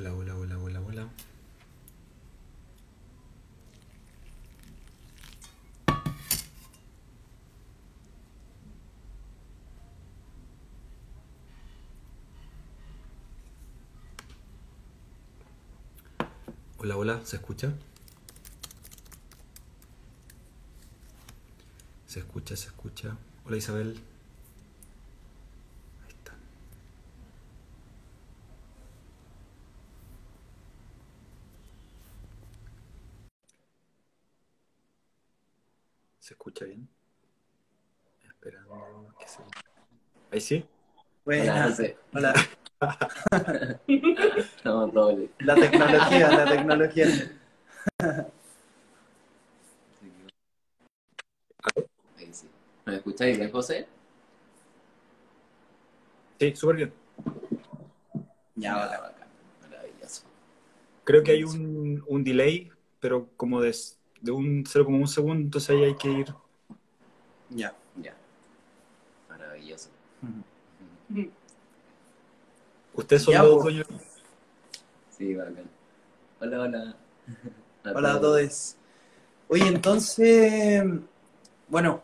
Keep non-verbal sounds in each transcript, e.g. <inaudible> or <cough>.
Hola, hola, hola, hola, hola. Hola, hola, ¿se escucha? Se escucha, se escucha. Hola Isabel. Escucha bien? Esperando que se... ¿Ahí sí? Buena. Hola. Hola. <laughs> Doble. La tecnología, la tecnología. Ahí sí. ¿Me escucháis bien, José? Sí, súper bien. Ya, ahora. bacán. Maravilloso. Creo que hay un, un delay, pero como de, de un 0,1 segundo, entonces ahí hay que ir. Ya. Ya. Maravilloso. Ustedes son Ya, los po. dueños. Sí, bacán. Hola, hola. Hola a todos. Oye, entonces, bueno,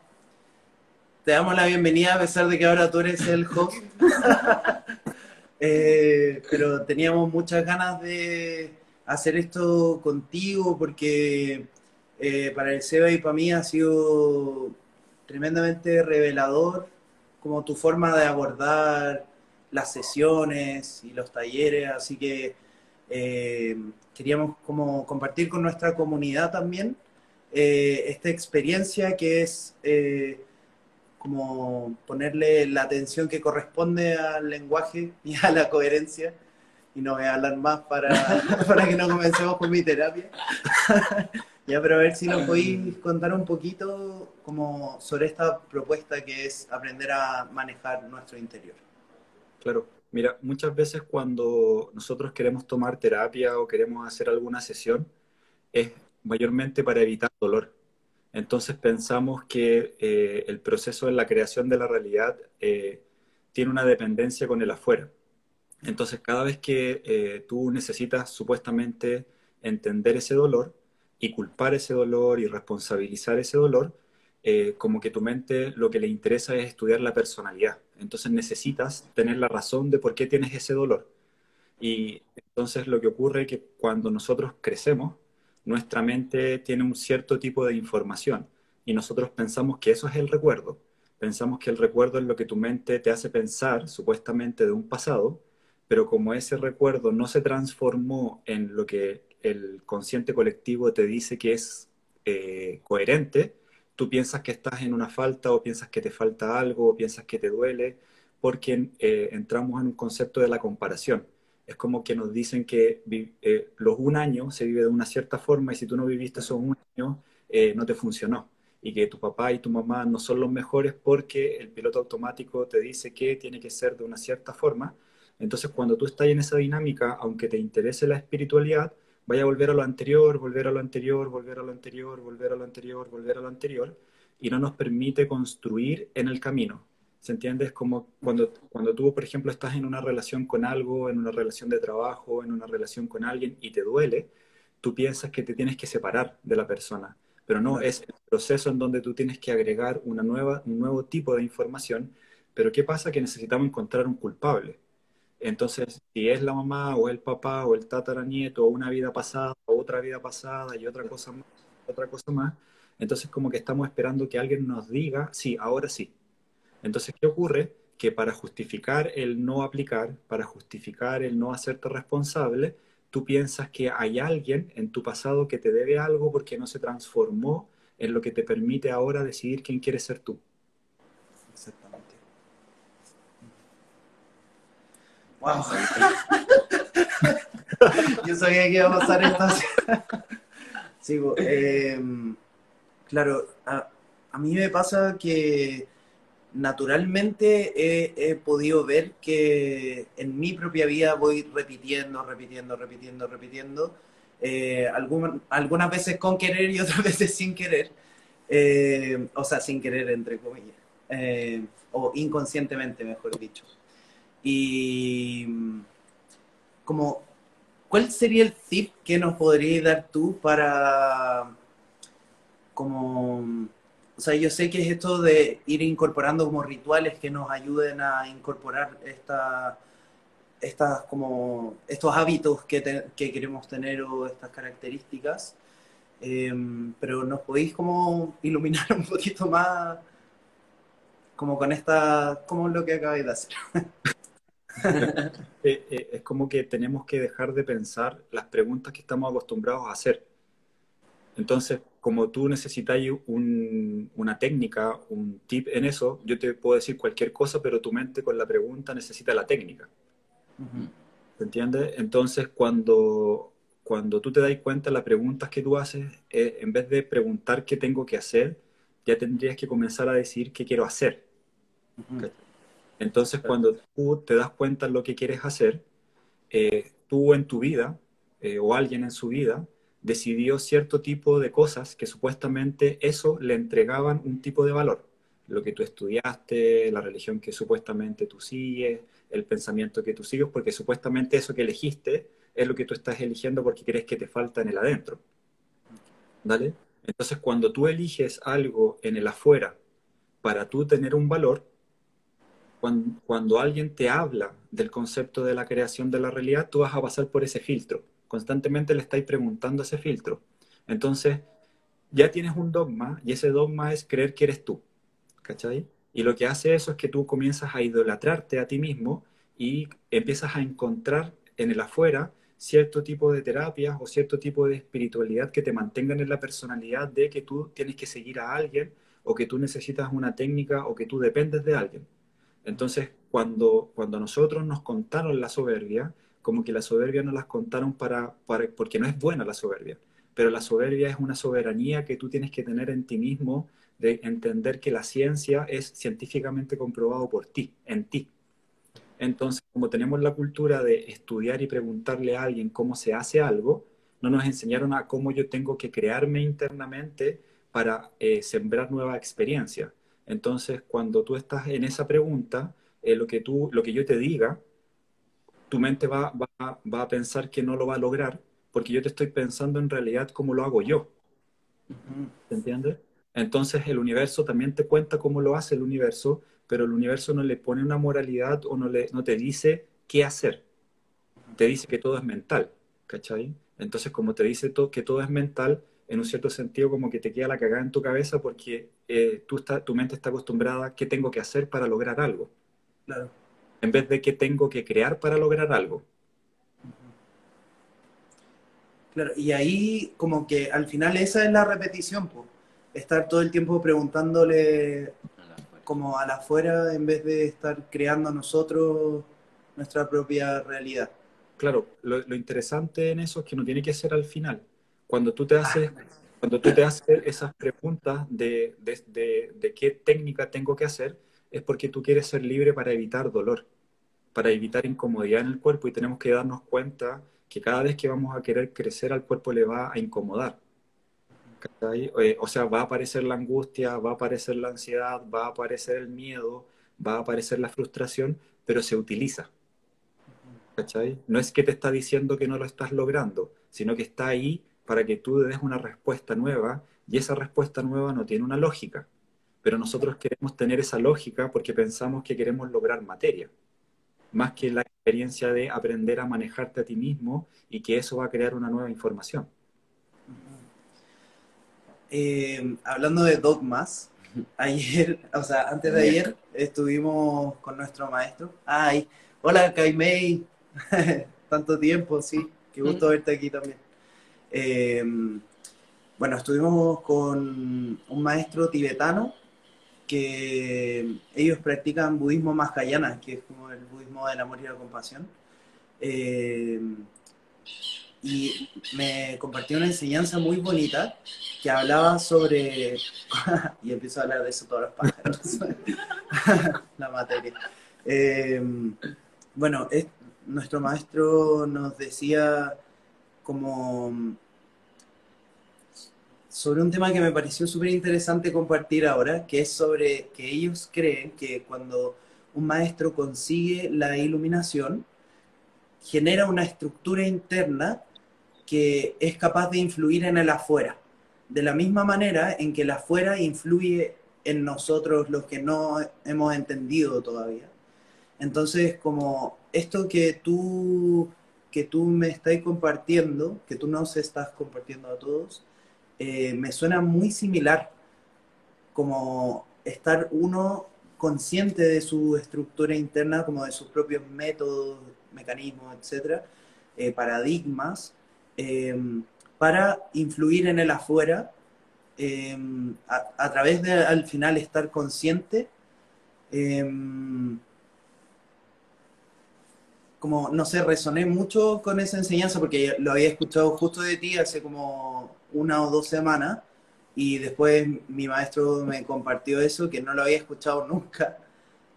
te damos la bienvenida a pesar de que ahora tú eres el host. <laughs> Eh, pero teníamos muchas ganas de hacer esto contigo porque eh, para el Seba y para mí ha sido tremendamente revelador como tu forma de abordar las sesiones y los talleres, así que eh, queríamos como compartir con nuestra comunidad también eh, esta experiencia que es eh, como ponerle la atención que corresponde al lenguaje y a la coherencia. Y no voy a hablar más para, <laughs> para que no comencemos con mi terapia. <laughs> ya, pero a ver si nos podéis contar un poquito como sobre esta propuesta que es aprender a manejar nuestro interior. Claro, mira, muchas veces cuando nosotros queremos tomar terapia o queremos hacer alguna sesión, es mayormente para evitar dolor. Entonces pensamos que eh, el proceso de la creación de la realidad eh, tiene una dependencia con el afuera. Entonces cada vez que eh, tú necesitas supuestamente entender ese dolor y culpar ese dolor y responsabilizar ese dolor, eh, como que tu mente lo que le interesa es estudiar la personalidad. Entonces necesitas tener la razón de por qué tienes ese dolor. Y entonces lo que ocurre es que cuando nosotros crecemos, nuestra mente tiene un cierto tipo de información y nosotros pensamos que eso es el recuerdo. Pensamos que el recuerdo es lo que tu mente te hace pensar supuestamente de un pasado, pero como ese recuerdo no se transformó en lo que el consciente colectivo te dice que es eh, coherente, tú piensas que estás en una falta o piensas que te falta algo o piensas que te duele, porque eh, entramos en un concepto de la comparación. Es como que nos dicen que eh, los un año se vive de una cierta forma y si tú no viviste esos un año, eh, no te funcionó. Y que tu papá y tu mamá no son los mejores porque el piloto automático te dice que tiene que ser de una cierta forma. Entonces, cuando tú estás en esa dinámica, aunque te interese la espiritualidad, vaya a volver a lo anterior, volver a lo anterior, volver a lo anterior, volver a lo anterior, volver a lo anterior, y no nos permite construir en el camino. ¿Se entiende? Es como cuando, cuando tú, por ejemplo, estás en una relación con algo, en una relación de trabajo, en una relación con alguien y te duele, tú piensas que te tienes que separar de la persona, pero no, es el proceso en donde tú tienes que agregar una nueva, un nuevo tipo de información, pero ¿qué pasa? Que necesitamos encontrar un culpable. Entonces, si es la mamá o el papá o el tataranieto o una vida pasada o otra vida pasada y otra cosa más, otra cosa más, entonces como que estamos esperando que alguien nos diga, sí, ahora sí. Entonces, ¿qué ocurre? Que para justificar el no aplicar, para justificar el no hacerte responsable, tú piensas que hay alguien en tu pasado que te debe algo porque no se transformó en lo que te permite ahora decidir quién quieres ser tú. Exactamente. Yo sabía que iba a pasar esto. Sigo. Eh, claro, a, a, mí me pasa que naturalmente he, podido ver que en mi propia vida voy repitiendo, repitiendo, repitiendo, repitiendo. Eh, algunas veces con querer y otras veces sin querer. Eh, o sea, sin querer, entre comillas. Eh, o inconscientemente, mejor dicho. Y como ¿cuál sería el tip que nos podrías dar tú para como o sea, yo sé que es esto de ir incorporando como rituales que nos ayuden a incorporar esta, estas como estos hábitos que, que queremos tener o estas características. Em, pero nos podéis como iluminar <laughs> un poquito más como con esta, como lo que acabáis de hacer. <laughs> <laughs> Eh, eh, es como que tenemos que dejar de pensar las preguntas que estamos acostumbrados a hacer. Entonces, como tú necesitas una técnica, un tip en eso, yo te puedo decir cualquier cosa, pero tu mente con la pregunta necesita la técnica. ¿Te entiendes? Entonces, cuando, cuando tú te das cuenta de las preguntas que tú haces, eh, en vez de preguntar qué tengo que hacer, ya tendrías que comenzar a decir qué quiero hacer. Entonces, cuando tú te das cuenta de lo que quieres hacer, eh, tú en tu vida, eh, o alguien en su vida, decidió cierto tipo de cosas que supuestamente eso le entregaban un tipo de valor. Lo que tú estudiaste, la religión que supuestamente tú sigues, el pensamiento que tú sigues, porque supuestamente eso que elegiste es lo que tú estás eligiendo porque crees que te falta en el adentro. ¿Vale? Entonces, cuando tú eliges algo en el afuera para tú tener un valor, cuando, alguien te habla del concepto de la creación de la realidad, tú vas a pasar por ese filtro constantemente le estáis preguntando ese filtro. Entonces, ya tienes un dogma y ese dogma es creer que eres tú. ¿Cachai? Y lo que hace eso es que tú comienzas a idolatrarte a ti mismo y empiezas a encontrar en el afuera cierto tipo de terapias o cierto tipo de espiritualidad que te mantengan en la personalidad de que tú tienes que seguir a alguien o que tú necesitas una técnica o que tú dependes de alguien. Entonces, cuando, cuando nosotros nos contaron la soberbia, como que la soberbia no las contaron para, para, porque no es buena la soberbia, pero la soberbia es una soberanía que tú tienes que tener en ti mismo, de entender que la ciencia es científicamente comprobado por ti, en ti. Entonces, como tenemos la cultura de estudiar y preguntarle a alguien cómo se hace algo, no nos enseñaron a cómo yo tengo que crearme internamente para eh, sembrar nueva experiencia. Entonces, cuando tú estás en esa pregunta, eh, lo, que tú, lo que yo te diga tu mente va, va, a pensar que no lo va a lograr porque yo te estoy pensando en realidad cómo lo hago yo. ¿Te entiendes? Entonces el universo también te cuenta cómo lo hace el universo, pero el universo no le pone una moralidad o no, le, no te dice qué hacer. Te dice que todo es mental, ¿cachai? Entonces como te dice todo, que todo es mental, en un cierto sentido como que te queda la cagada en tu cabeza porque eh, tú está, tu mente está acostumbrada a qué tengo que hacer para lograr algo. Claro en vez de qué tengo que crear para lograr algo. Claro, y ahí como que al final esa es la repetición, estar todo el tiempo preguntándole como a la afuera en vez de estar creando nosotros nuestra propia realidad. Claro, lo, interesante en eso es que no tiene que ser al final. Cuando tú te haces, cuando tú te haces esas preguntas de, de qué técnica tengo que hacer, es porque tú quieres ser libre para evitar dolor, para evitar incomodidad en el cuerpo y tenemos que darnos cuenta que cada vez que vamos a querer crecer al cuerpo le va a incomodar. Eh, o sea, va a aparecer la angustia, va a aparecer la ansiedad, va a aparecer el miedo, va a aparecer la frustración, pero se utiliza. No es que te está diciendo que no lo estás logrando, sino que está ahí para que tú des una respuesta nueva y esa respuesta nueva no tiene una lógica. Pero nosotros queremos tener esa lógica porque pensamos que queremos lograr materia, más que la experiencia de aprender a manejarte a ti mismo y que eso va a crear una nueva información. Eh, hablando de dogmas, ayer, o sea, antes de ayer. estuvimos con nuestro maestro. Ay, hola Kaimei, <laughs> tanto tiempo, sí, qué gusto verte aquí también. Eh, bueno, estuvimos con un maestro tibetano que ellos practican budismo mahayana, que es como el budismo del amor y la compasión. Eh, y me compartió una enseñanza muy bonita que hablaba sobre, <laughs> y empiezo a hablar de eso todos los pájaros, <laughs> la materia. Eh, bueno, es, nuestro maestro nos decía como sobre un tema que me pareció súper interesante compartir ahora, que es sobre que ellos creen que cuando un maestro consigue la iluminación, genera una estructura interna que es capaz de influir en el afuera. De la misma manera en que el afuera influye en nosotros los que no hemos entendido todavía. Entonces, como esto que tú, que tú me estás compartiendo, que tú nos estás compartiendo a todos, eh, me suena muy similar, como estar uno consciente de su estructura interna, como de sus propios métodos, mecanismos, etcétera, eh, paradigmas, em, para influir en el afuera em, a, través de al final estar consciente. Em, como, no sé, resoné mucho con esa enseñanza porque lo había escuchado justo de ti hace como una o dos semanas y después mi maestro me compartió eso, que no lo había escuchado <laughs> nunca.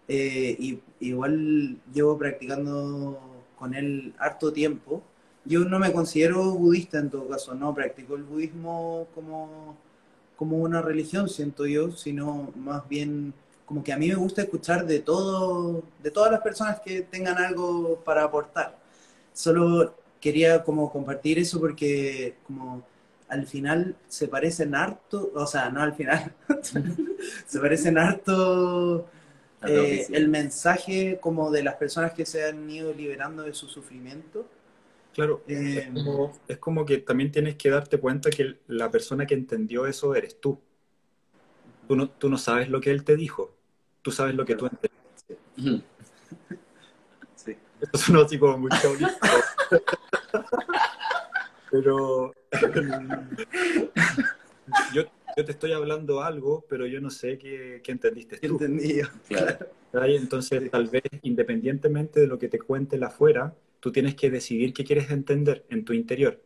Eh, y igual llevo practicando con él harto tiempo. Yo no me considero budista en todo caso, no practico el budismo como, como una religión, siento yo, sino más bien como que a mí me gusta escuchar de todo, de todas las personas que tengan algo para aportar. Solo quería como compartir eso porque como al final se parecen harto, o sea, no al final, <laughs> se parecen harto eh, el mensaje como de las personas que se han ido liberando de su sufrimiento. Claro, es, eh, como, es, como, que también tienes que darte cuenta que la persona que entendió eso eres tú. Tú no, tú no sabes lo que él te dijo, tú sabes lo que tú entendiste. Sí. <laughs> Esto suena así como muy <laughs> Pero <laughs> yo, yo, te estoy hablando algo, pero yo no sé qué, qué entendiste tú. Entendido. <laughs> Claro. Entonces, tal vez, independientemente de lo que te cuente el afuera, tú tienes que decidir qué quieres entender en tu interior.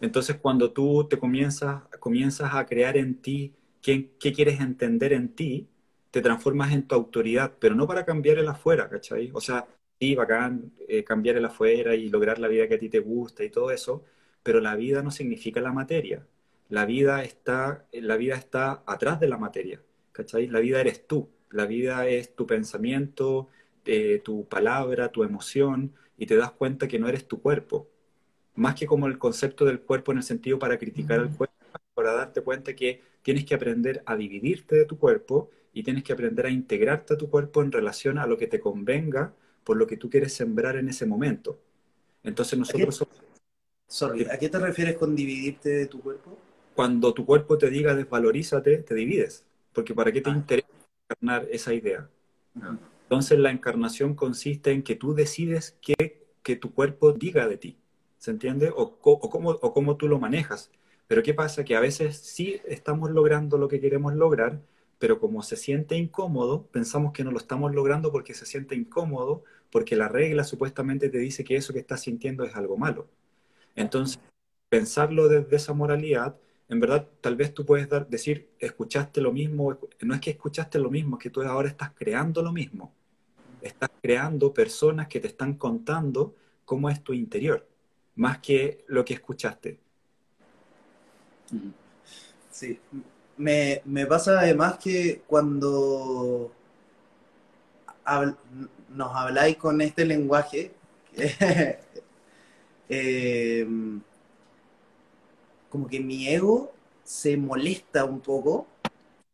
Entonces, cuando tú te comienzas, comienzas a crear en ti qué, qué quieres entender en ti, te transformas en tu autoridad, pero no para cambiar el afuera, ¿cachai? O sea, sí, bacán eh, cambiar el afuera y lograr la vida que a ti te gusta y todo eso, pero la vida no significa la materia. La vida está, la vida está atrás de la materia, ¿cachai? La vida eres tú, la vida es tu pensamiento, eh, tu palabra, tu emoción, y te das cuenta que no eres tu cuerpo. Más que como el concepto del cuerpo en el sentido para criticar al cuerpo, para darte cuenta que tienes que aprender a dividirte de tu cuerpo y tienes que aprender a integrarte a tu cuerpo en relación a lo que te convenga por lo que tú quieres sembrar en ese momento. Entonces nosotros... ¿A qué, ¿a qué te refieres con dividirte de tu cuerpo? Cuando tu cuerpo te diga desvalorízate, te divides. Porque ¿para qué te ah. interesa encarnar esa idea? Ah. Entonces la encarnación consiste en que tú decides qué que tu cuerpo diga de ti. ¿Se entiende? O, o, cómo, o cómo tú lo manejas. Pero ¿qué pasa? Que a veces sí estamos logrando lo que queremos lograr, pero como se siente incómodo, pensamos que no lo estamos logrando porque se siente incómodo, porque la regla supuestamente te dice que eso que estás sintiendo es algo malo. Entonces, pensarlo desde esa moralidad, en verdad, tal vez tú puedes dar, decir, escuchaste lo mismo, no es que escuchaste lo mismo, es que tú ahora estás creando lo mismo. Estás creando personas que te están contando cómo es tu interior, más que lo que escuchaste. Sí, me, me pasa además que cuando nos habláis con este lenguaje, <laughs> eh, como que mi ego se molesta un poco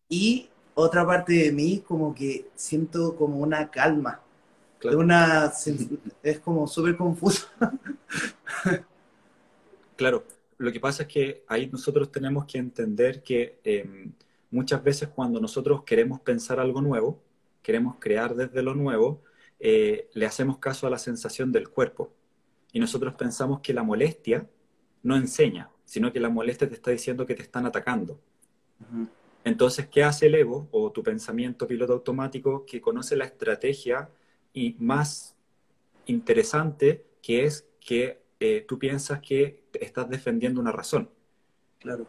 y otra parte de mí como que siento como una calma. Una, es como súper confuso. <laughs> claro, lo que pasa es que ahí nosotros tenemos que entender que em, muchas veces cuando nosotros queremos pensar algo nuevo, queremos crear desde lo nuevo, eh, le hacemos caso a la sensación del cuerpo. Y nosotros pensamos que la molestia no enseña, sino que la molestia te está diciendo que te están atacando. Entonces, ¿qué hace el ego o tu pensamiento piloto automático que conoce la estrategia y más interesante que es que eh, tú piensas que estás defendiendo una razón. Claro.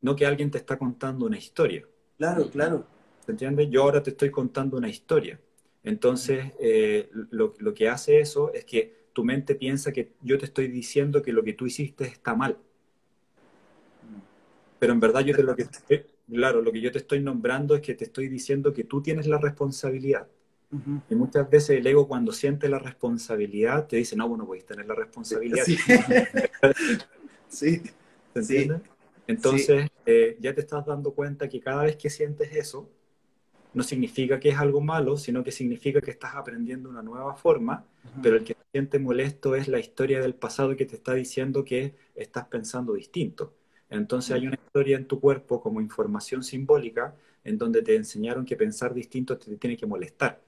No que, alguien te está contando una historia. Claro, claro. ¿Se entiende? Yo ahora te estoy contando una historia. Entonces, eh, lo, lo, que hace eso es que tu mente piensa que yo te estoy diciendo que lo que tú hiciste está mal. Pero en verdad yo te lo que claro, lo que yo te estoy nombrando es que te estoy diciendo que tú tienes la responsabilidad. Y muchas veces el ego cuando siente la responsabilidad te dice, no, bueno, podéis tener la responsabilidad. Sí. <laughs> Sí. Entonces, eh, ya te estás dando cuenta que cada vez que sientes eso, no significa que es algo malo, sino que significa que estás aprendiendo una nueva forma, pero el que te siente molesto es la historia del pasado que te está diciendo que estás pensando distinto. Entonces hay una historia en tu cuerpo como información simbólica en donde te enseñaron que pensar distinto te tiene que molestar,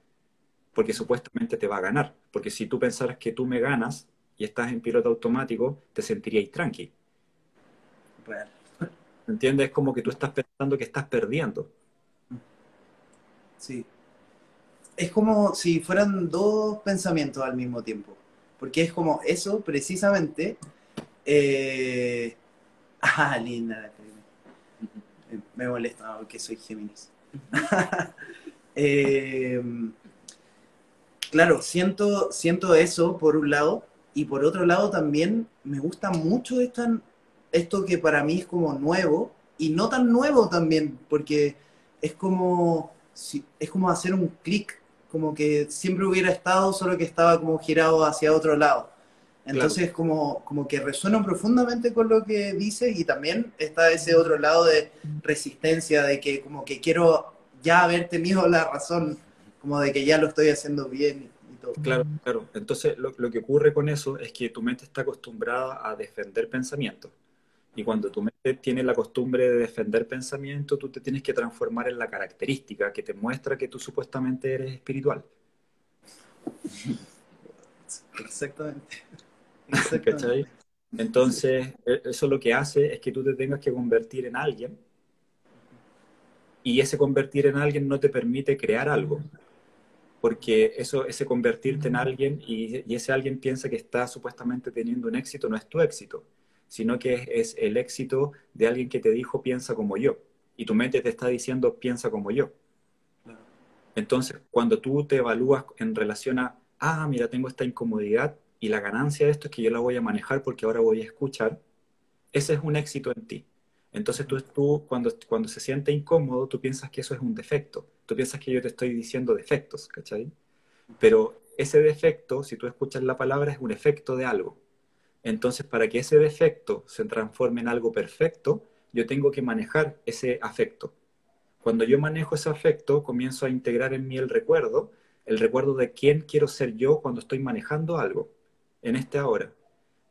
porque supuestamente te va a ganar, porque si tú pensaras que tú me ganas y estás en piloto automático, te sentirías tranqui. Real. ¿Entiendes? Es como que tú estás pensando que estás perdiendo. Sí. Es como si fueran dos pensamientos al mismo tiempo. Porque es como eso, precisamente. eh, <laughs> Ah, linda. Me molesta porque soy Géminis. <laughs> Eh, claro, siento, siento eso por un lado. Y por otro lado también me gusta mucho esta, esto que para mí es como nuevo. Y no tan nuevo también, porque es como, si- es como hacer un clic, como que siempre hubiera estado, solo que estaba como girado hacia otro lado. Entonces como, como que resueno profundamente con lo que dice y también está ese otro lado de resistencia, de que como que quiero ya haber tenido la razón, como de que ya lo estoy haciendo bien y todo. Claro, claro. Entonces, lo, lo que ocurre con eso es que tu mente está acostumbrada a defender pensamientos. Y cuando tu mente tiene la costumbre de defender pensamientos, tú te tienes que transformar en la característica que te muestra que tú supuestamente eres espiritual. Exactamente. <laughs> Entonces, e- eso lo que hace es que tú te tengas que convertir en alguien y ese convertir en alguien no te permite crear algo, porque eso, ese convertirte en alguien y, y ese alguien piensa que está supuestamente teniendo un éxito, no es tu éxito, sino que es, el éxito de alguien que te dijo piensa como yo y tu mente te está diciendo piensa como yo. Entonces, cuando tú te evalúas en relación a, ah, mira, tengo esta incomodidad y la ganancia de esto es que yo la voy a manejar porque ahora voy a escuchar, ese es un éxito en ti. Entonces tú, tú cuando, cuando se siente incómodo, tú piensas que eso es un defecto. Tú piensas que yo te estoy diciendo defectos, ¿cachai? Pero ese defecto, si tú escuchas la palabra, es un efecto de algo. Entonces, para que ese defecto se transforme en algo perfecto, yo tengo que manejar ese afecto. Cuando yo manejo ese afecto, comienzo a integrar en mí el recuerdo, el recuerdo de quién quiero ser yo cuando estoy manejando algo, en este ahora.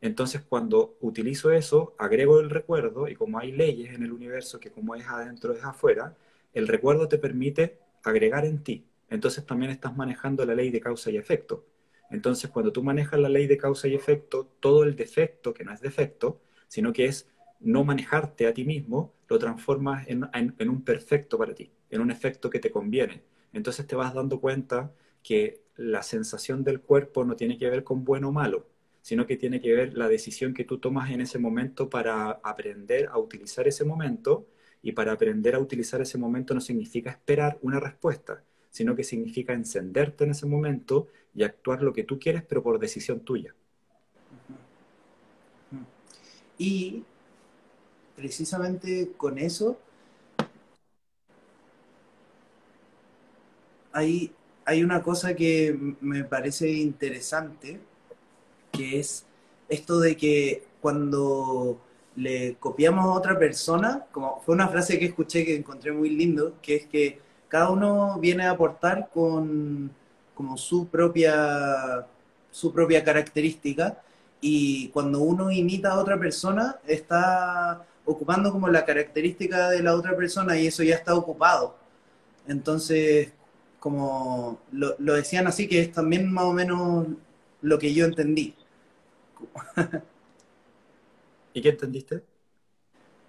Entonces, cuando utilizo eso, agrego el recuerdo y como hay leyes en el universo que como es adentro es afuera, el recuerdo te permite agregar en ti. Entonces también estás manejando la ley de causa y efecto. Entonces, cuando tú manejas la ley de causa y efecto, todo el defecto, que no es defecto, sino que es no manejarte a ti mismo, lo transformas en, un perfecto para ti, en un efecto que te conviene. Entonces te vas dando cuenta que la sensación del cuerpo no tiene que ver con bueno o malo, sino que tiene que ver la decisión que tú tomas en ese momento para aprender a utilizar ese momento y para aprender a utilizar ese momento no significa esperar una respuesta, sino que significa encenderte en ese momento y actuar lo que tú quieres, pero por decisión tuya. Y precisamente con eso hay, hay una cosa que me parece interesante, que es esto de que cuando le copiamos a otra persona, como fue una frase que escuché que encontré muy lindo, que es que cada uno viene a aportar con como su propia, su propia característica y cuando uno imita a otra persona está ocupando como la característica de la otra persona y eso ya está ocupado. Entonces, como lo, lo decían así, que es también más o menos lo que yo entendí. <laughs> ¿Y qué entendiste?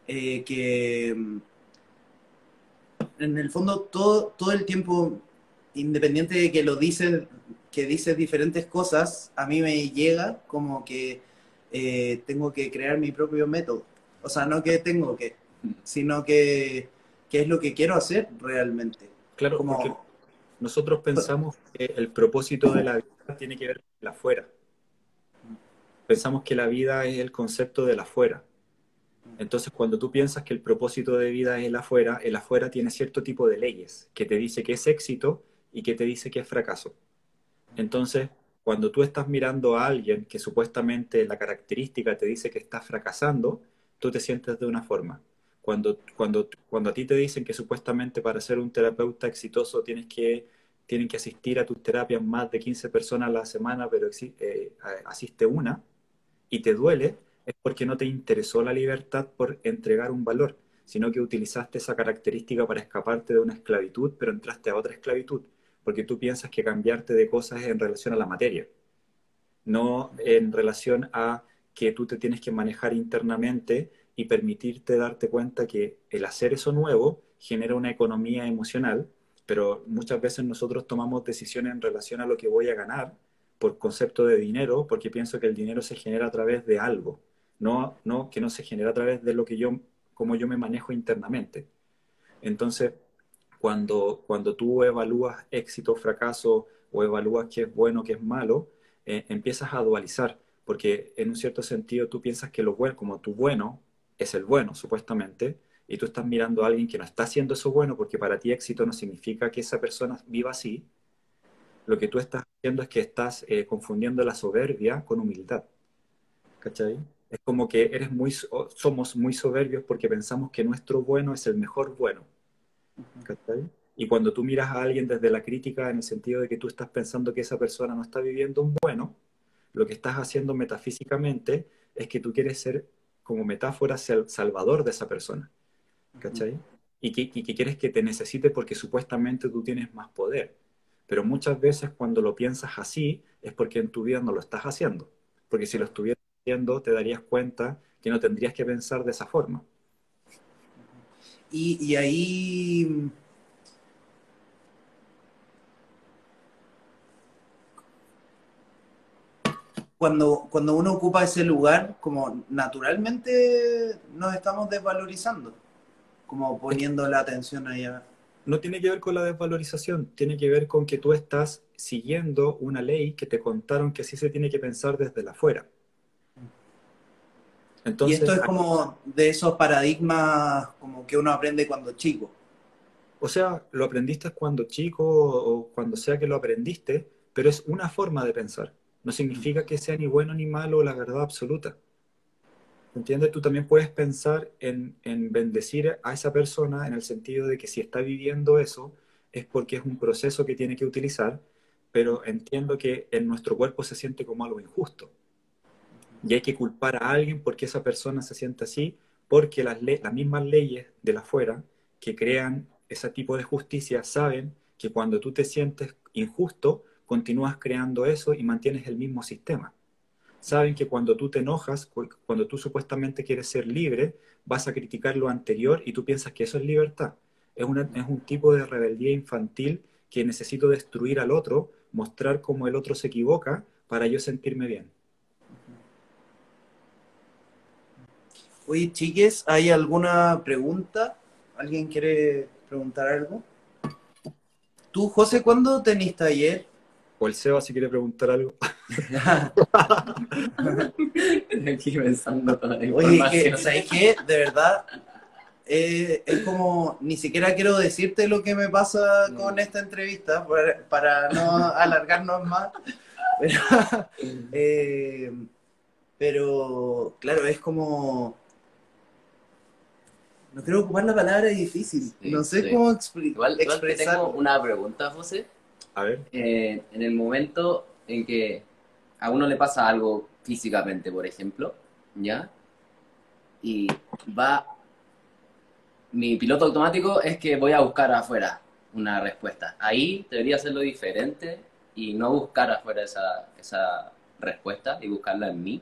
Eh, que en el fondo todo, todo el tiempo, independiente de que lo dices, que dices diferentes cosas, a mí me llega como que eh, tengo que crear mi propio método. O sea, no que tengo que, sino que, que es lo que quiero hacer realmente. Claro, Como- porque nosotros pensamos que el propósito de la vida tiene que ver con el afuera. Pensamos que la vida es el concepto del afuera. Entonces, cuando tú piensas que el propósito de vida es el afuera, el afuera tiene cierto tipo de leyes que te dice que es éxito y que te dice que es fracaso. Entonces, cuando tú estás mirando a alguien que supuestamente la característica te dice que está fracasando, tú te sientes de una forma. Cuando, cuando, cuando a ti te dicen que supuestamente para ser un terapeuta exitoso tienes que, tienen que asistir a tus terapias más de 15 personas a la semana, pero eh, asiste una y te duele, es porque no te interesó la libertad por entregar un valor, sino que utilizaste esa característica para escaparte de una esclavitud, pero entraste a otra esclavitud, porque tú piensas que cambiarte de cosas es en relación a la materia, no en relación a que tú te tienes que manejar internamente y permitirte darte cuenta que el hacer eso nuevo genera una economía emocional, pero muchas veces nosotros tomamos decisiones en relación a lo que voy a ganar por concepto de dinero, porque pienso que el dinero se genera a través de algo, no, no que no se genera a través de lo que yo, como yo me manejo internamente. Entonces, cuando, cuando tú evalúas éxito, fracaso, o evalúas qué es bueno, qué es malo, eh, empiezas a dualizar, porque en un cierto sentido tú piensas que lo bueno, como tu bueno, es el bueno, supuestamente, y tú estás mirando a alguien que no está haciendo eso bueno, porque para ti éxito no significa que esa persona viva así, lo que tú estás haciendo es que estás eh, confundiendo la soberbia con humildad. ¿Cachai? Es como que eres muy, somos muy soberbios porque pensamos que nuestro bueno es el mejor bueno. ¿Cachai? Y cuando tú miras a alguien desde la crítica, en el sentido de que tú estás pensando que esa persona no está viviendo un bueno, lo que estás haciendo metafísicamente es que tú quieres ser, como metáfora, el salvador de esa persona. ¿Cachai? Y que, y que quieres que te necesite porque supuestamente tú tienes más poder. Pero muchas veces cuando lo piensas así es porque en tu vida no lo estás haciendo. Porque si lo estuvieras te darías cuenta que no tendrías que pensar de esa forma. Y, y ahí cuando, cuando uno ocupa ese lugar, como naturalmente nos estamos desvalorizando, como poniendo la atención allá. No tiene que ver con la desvalorización, tiene que ver con que tú estás siguiendo una ley que te contaron que así se tiene que pensar desde la afuera. Entonces, y esto es como de esos paradigmas como que uno aprende cuando chico. O sea, lo aprendiste cuando chico o cuando sea que lo aprendiste, pero es una forma de pensar no significa que sea ni bueno ni malo la verdad absoluta. ¿Entiendes? Tú también puedes pensar en, bendecir a esa persona en el sentido de que si está viviendo eso es porque es un proceso que tiene que utilizar, pero entiendo que en nuestro cuerpo se siente como algo injusto. Y hay que culpar a alguien porque esa persona se siente así, porque las, mismas leyes de la afuera que crean ese tipo de justicia saben que cuando tú te sientes injusto, continúas creando eso y mantienes el mismo sistema. Saben que cuando tú te enojas, cuando tú supuestamente quieres ser libre, vas a criticar lo anterior y tú piensas que eso es libertad. Es, es un tipo de rebeldía infantil que necesito destruir al otro, mostrar cómo el otro se equivoca para yo sentirme bien. Oye, chiques, ¿hay alguna pregunta? ¿Alguien quiere preguntar algo? Tú, José, ¿cuándo teniste taller? O el Seba si quiere preguntar algo. <laughs> Aquí pensando toda la Oye, que, ¿sabes qué? De verdad, eh, es como, ni siquiera quiero decirte lo que me pasa con esta entrevista para, no <laughs> alargarnos más. <laughs> Eh, pero, claro, es como... No quiero ocupar la palabra difícil. no sé cómo explicar. igual tengo una pregunta, José. A ver. Eh, en el momento en que a uno le pasa algo físicamente, por ejemplo, ¿ya? Y va... Mi piloto automático es que voy a buscar afuera una respuesta. Ahí debería hacerlo diferente y no buscar afuera esa, esa respuesta y buscarla en mí.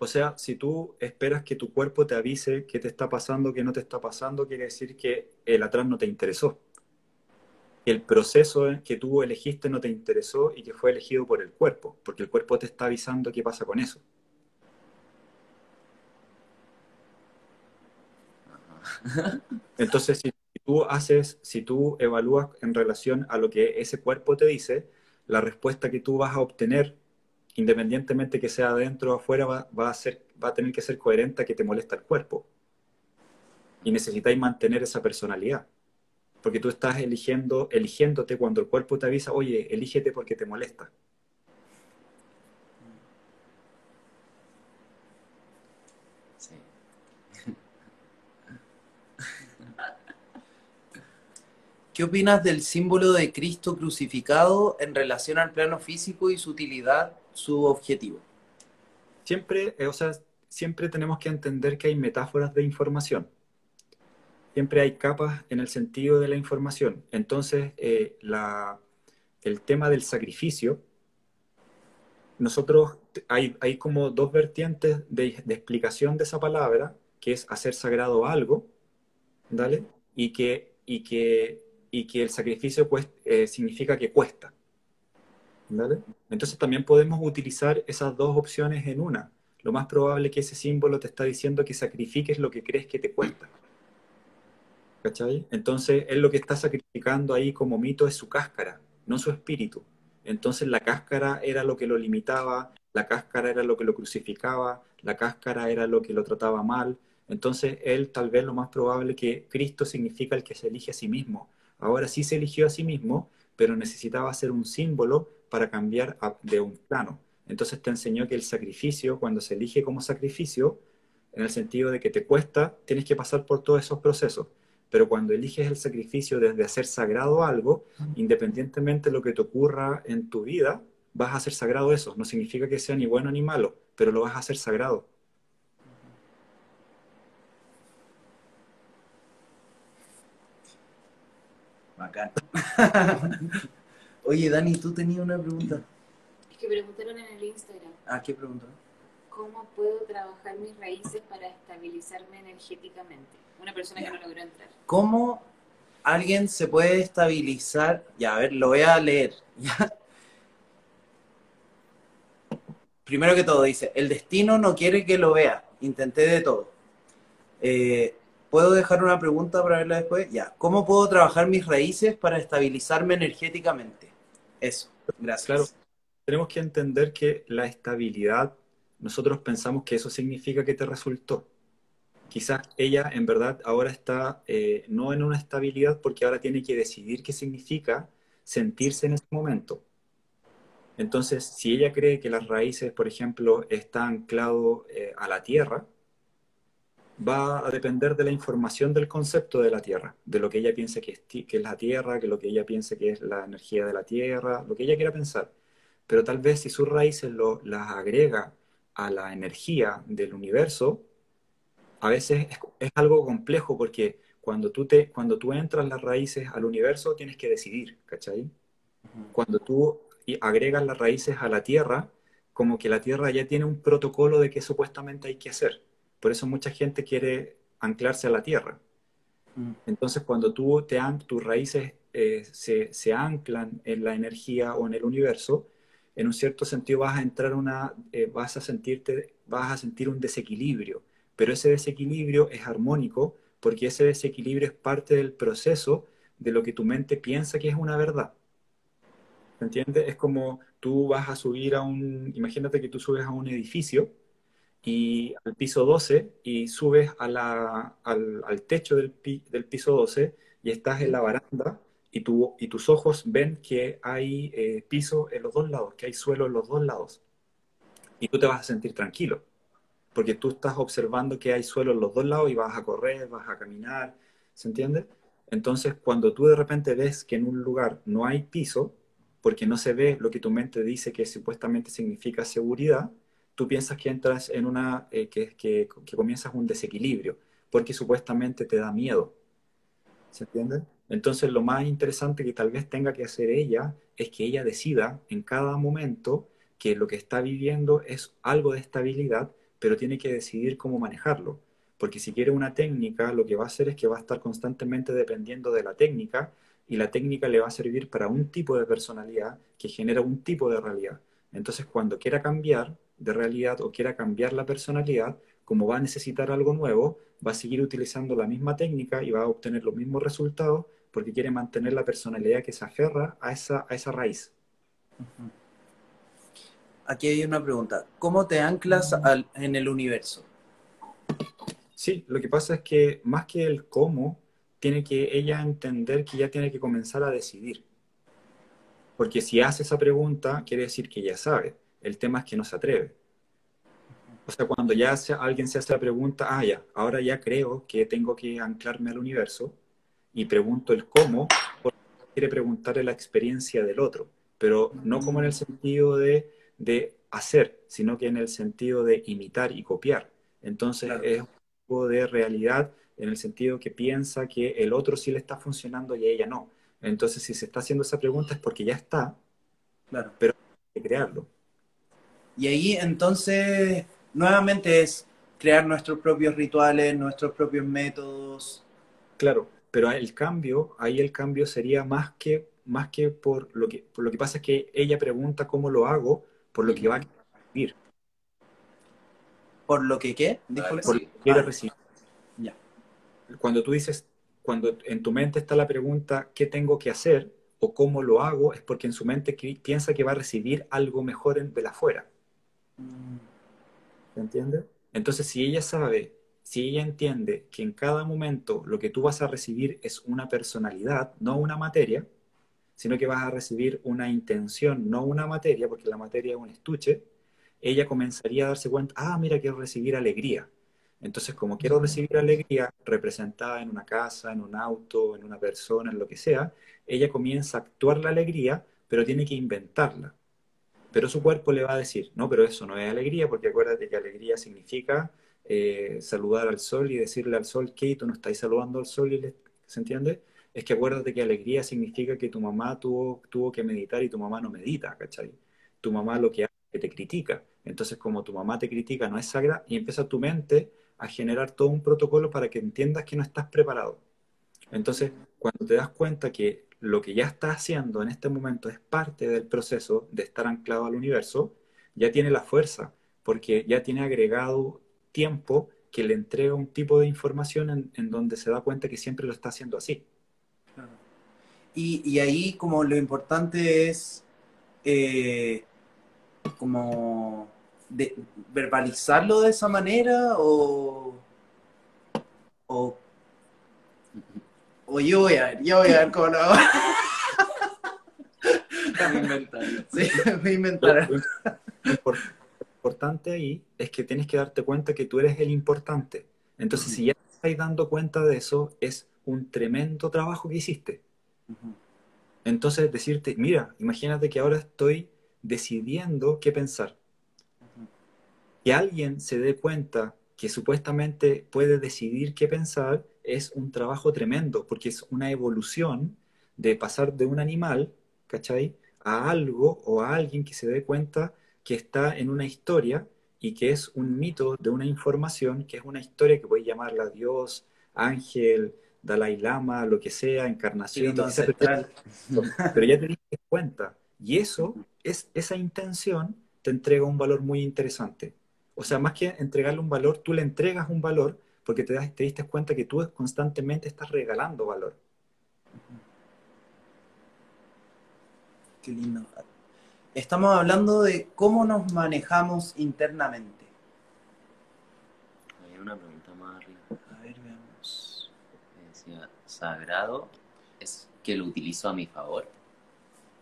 O sea, si tú esperas que tu cuerpo te avise qué te está pasando, qué no te está pasando, quiere decir que el atrás no te interesó el proceso que tú elegiste no te interesó y que fue elegido por el cuerpo, porque el cuerpo te está avisando qué pasa con eso. Entonces, si tú haces, si tú evalúas en relación a lo que ese cuerpo te dice, la respuesta que tú vas a obtener, independientemente que sea adentro o afuera, va, a ser, va a tener que ser coherente a que te molesta el cuerpo. Y necesitáis mantener esa personalidad. porque tú estás eligiendo, eligiéndote cuando el cuerpo te avisa, oye, elígete porque te molesta. Sí. <laughs> ¿Qué opinas del símbolo de Cristo crucificado en relación al plano físico y su utilidad, su objetivo? Siempre, eh, o sea, siempre tenemos que entender que hay metáforas de información. Siempre hay capas en el sentido de la información. Entonces, eh, la, el tema del sacrificio, nosotros hay, hay como dos vertientes de, explicación de esa palabra, que es hacer sagrado algo, ¿vale? Y que, y que, y que el sacrificio eh, significa que cuesta. Entonces también podemos utilizar esas dos opciones en una lo más probable que ese símbolo te está diciendo que sacrifiques lo que crees que te cuesta. ¿Cachai? Entonces, él lo que está sacrificando ahí como mito es su cáscara, no su espíritu. Entonces, la cáscara era lo que lo limitaba, la cáscara era lo que lo crucificaba, la cáscara era lo que lo trataba mal. Entonces, él tal vez lo más probable que Cristo significa el que se elige a sí mismo. Ahora sí se eligió a sí mismo, pero necesitaba ser un símbolo para cambiar de un plano. Entonces te enseñó que el sacrificio, cuando se elige como sacrificio, en el sentido de que te cuesta, tienes que pasar por todos esos procesos. Pero cuando eliges el sacrificio desde hacer sagrado algo, independientemente de lo que te ocurra en tu vida, vas a hacer sagrado eso. No significa que sea ni bueno ni malo, pero lo vas a hacer sagrado. Bacán. <laughs> Oye, Dani, tú tenías una pregunta que preguntaron en el Instagram. Ah, ¿qué preguntó? ¿Cómo puedo trabajar mis raíces para estabilizarme energéticamente? Una persona que no logró entrar. ¿Cómo alguien se puede estabilizar? Ya, a ver, lo voy a leer. <laughs> Primero que todo, dice, el destino no quiere que lo vea. Intenté de todo. Eh, ¿Puedo dejar una pregunta para verla después? Ya. ¿Cómo puedo trabajar mis raíces para estabilizarme energéticamente? Eso. Gracias. Claro tenemos que entender que la estabilidad, nosotros pensamos que eso significa que te resultó. Quizás ella en verdad ahora está eh, no en una estabilidad porque ahora tiene que decidir qué significa sentirse en ese momento. Entonces, si ella cree que las raíces, por ejemplo, están anclado eh, a la tierra, va a depender de la información del concepto de la tierra, de lo que ella piense que es, que es la tierra, que lo que ella piense que es la energía de la tierra, lo que ella quiera pensar pero tal vez si sus raíces lo, las agrega a la energía del universo, a veces es, algo complejo porque cuando tú, te, cuando tú entras las raíces al universo tienes que decidir, ¿cachai? Cuando tú agregas las raíces a la Tierra, como que la Tierra ya tiene un protocolo de qué supuestamente hay que hacer. Por eso mucha gente quiere anclarse a la Tierra. Entonces, cuando tú te, tus raíces eh, se, se, anclan en la energía o en el universo, en un cierto sentido vas a entrar una, eh, vas a sentirte, vas a sentir un desequilibrio, pero ese desequilibrio es armónico porque ese desequilibrio es parte del proceso de lo que tu mente piensa que es una verdad. ¿Me entiendes? Es como tú vas a subir a un, imagínate que tú subes a un edificio y al piso 12 y subes a la, al, al, techo del, del piso 12 y estás en la baranda y, tu, y tus ojos ven que hay eh, piso en los dos lados, que hay suelo en los dos lados. Y tú te vas a sentir tranquilo, porque tú estás observando que hay suelo en los dos lados y vas a correr, vas a caminar, ¿se entiende? Entonces, cuando tú de repente ves que en un lugar no hay piso, porque no se ve lo que tu mente dice que supuestamente significa seguridad, tú piensas que entras en una, eh, que, que, que comienzas un desequilibrio, porque supuestamente te da miedo. ¿Se entiende? Entonces lo más interesante que tal vez tenga que hacer ella es que ella decida en cada momento que lo que está viviendo es algo de estabilidad, pero tiene que decidir cómo manejarlo. Porque si quiere una técnica, lo que va a hacer es que va a estar constantemente dependiendo de la técnica y la técnica le va a servir para un tipo de personalidad que genera un tipo de realidad. Entonces, cuando quiera cambiar de realidad o quiera cambiar la personalidad, como va a necesitar algo nuevo, va a seguir utilizando la misma técnica y va a obtener los mismos resultados, porque quiere mantener la personalidad que se aferra a esa, a esa raíz. Aquí hay una pregunta. ¿Cómo te anclas en el universo? Sí, lo que pasa es que más que el cómo, tiene que ella entender que ya tiene que comenzar a decidir. Porque si hace esa pregunta, quiere decir que ya sabe. El tema es que no se atreve. O sea, cuando ya alguien se hace la pregunta, ah, ya, ahora ya creo que tengo que anclarme al universo y pregunto el cómo, porque quiere preguntarle la experiencia del otro, pero no como en el sentido de, de hacer, sino que en el sentido de imitar y copiar. Entonces es un tipo de realidad en el sentido que piensa que el otro sí le está funcionando y a ella no. Entonces, si se está haciendo esa pregunta es porque ya está, claro. pero hay que crearlo. Y ahí entonces, nuevamente es crear nuestros propios rituales, nuestros propios métodos. Claro, pero el cambio, ahí el cambio sería más que, más que por lo que, por lo que pasa es que ella pregunta cómo lo hago, por lo que va a recibir. ¿Por lo que qué? Dijo por lo que quiere recibir. Ya. Cuando tú dices, cuando en tu mente está la pregunta, ¿qué tengo que hacer? o cómo lo hago, es porque en su mente piensa que va a recibir algo mejor de la afuera. ¿Se entiende? Entonces, si ella sabe, si ella entiende que en cada momento lo que tú vas a recibir es una personalidad, no una materia, sino que vas a recibir una intención, no una materia, porque la materia es un estuche, ella comenzaría a darse cuenta, ah, mira, quiero recibir alegría. Entonces, como quiero recibir alegría representada en una casa, en un auto, en una persona, en lo que sea, ella comienza a actuar la alegría, pero tiene que inventarla. Pero su cuerpo le va a decir, no, pero eso no es alegría, porque acuérdate que alegría significa eh, saludar al sol y decirle al sol que tú no estás saludando al sol, y ¿se entiende? es que acuérdate que alegría significa que tu mamá tuvo, tuvo que meditar y tu mamá no medita, ¿cachai? Tu mamá lo que hace es que te critica. Entonces, como tu mamá te critica, no es sagrada, y empieza tu mente a generar todo un protocolo para que entiendas que no estás preparado. Entonces, cuando te das cuenta que lo que ya estás haciendo en este momento es parte del proceso de estar anclado al universo, ya tiene la fuerza, porque ya tiene agregado tiempo que le entrega un tipo de información en, en donde se da cuenta que siempre lo está haciendo así. Y, ahí como lo importante es eh, como verbalizarlo de esa manera o, o yo voy a ver, yo voy a ver cómo lo hago. Sí, me Lo importante ahí es que tienes que darte cuenta que tú eres el importante. Entonces, si ya te estás dando cuenta de eso, es un tremendo trabajo que hiciste. Entonces decirte, mira, imagínate que ahora estoy decidiendo qué pensar. Que alguien se dé cuenta que supuestamente puede decidir qué pensar es un trabajo tremendo, porque es una evolución de pasar de un animal, ¿cachai? A algo o a alguien que se dé cuenta que está en una historia y que es un mito de una información, que es una historia que puede llamarla Dios, ángel, Dalai Lama, lo que sea, encarnación, <laughs> pero ya te diste cuenta. Y eso, es, esa intención te entrega un valor muy interesante. O sea, más que entregarle un valor, tú le entregas un valor porque te, das, te diste cuenta que tú constantemente estás regalando valor. Qué lindo. Estamos hablando de cómo nos manejamos internamente. Hay una pregunta más arriba sagrado es que lo utilizo a mi favor.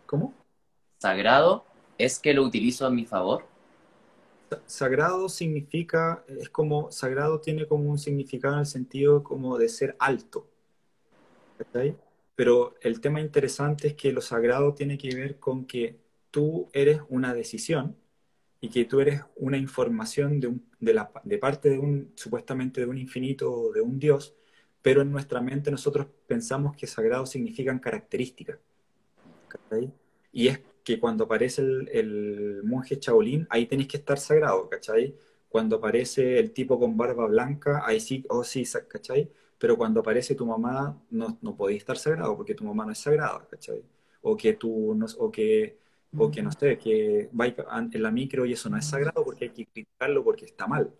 ¿Cómo? Sagrado es que lo utilizo a mi favor. Sagrado significa, es como, sagrado tiene como un significado en el sentido como de ser alto. Pero el tema interesante es que lo sagrado tiene que ver con que tú eres una decisión y que tú eres una información de, de, la, de parte de un, supuestamente de un infinito, de un Dios, pero en nuestra mente nosotros pensamos que sagrado significan características. Y es que cuando aparece el, monje Shaolin, ahí tenéis que estar sagrado, ¿cachai? Cuando aparece el tipo con barba blanca, ahí sí, oh sí, ¿cachai? Pero cuando aparece tu mamá, no, no podéis estar sagrado, porque tu mamá no es sagrada, ¿cachai? O que tú, no, o que, o que no sé, que va en la micro y eso no es sagrado porque hay que criticarlo porque está mal.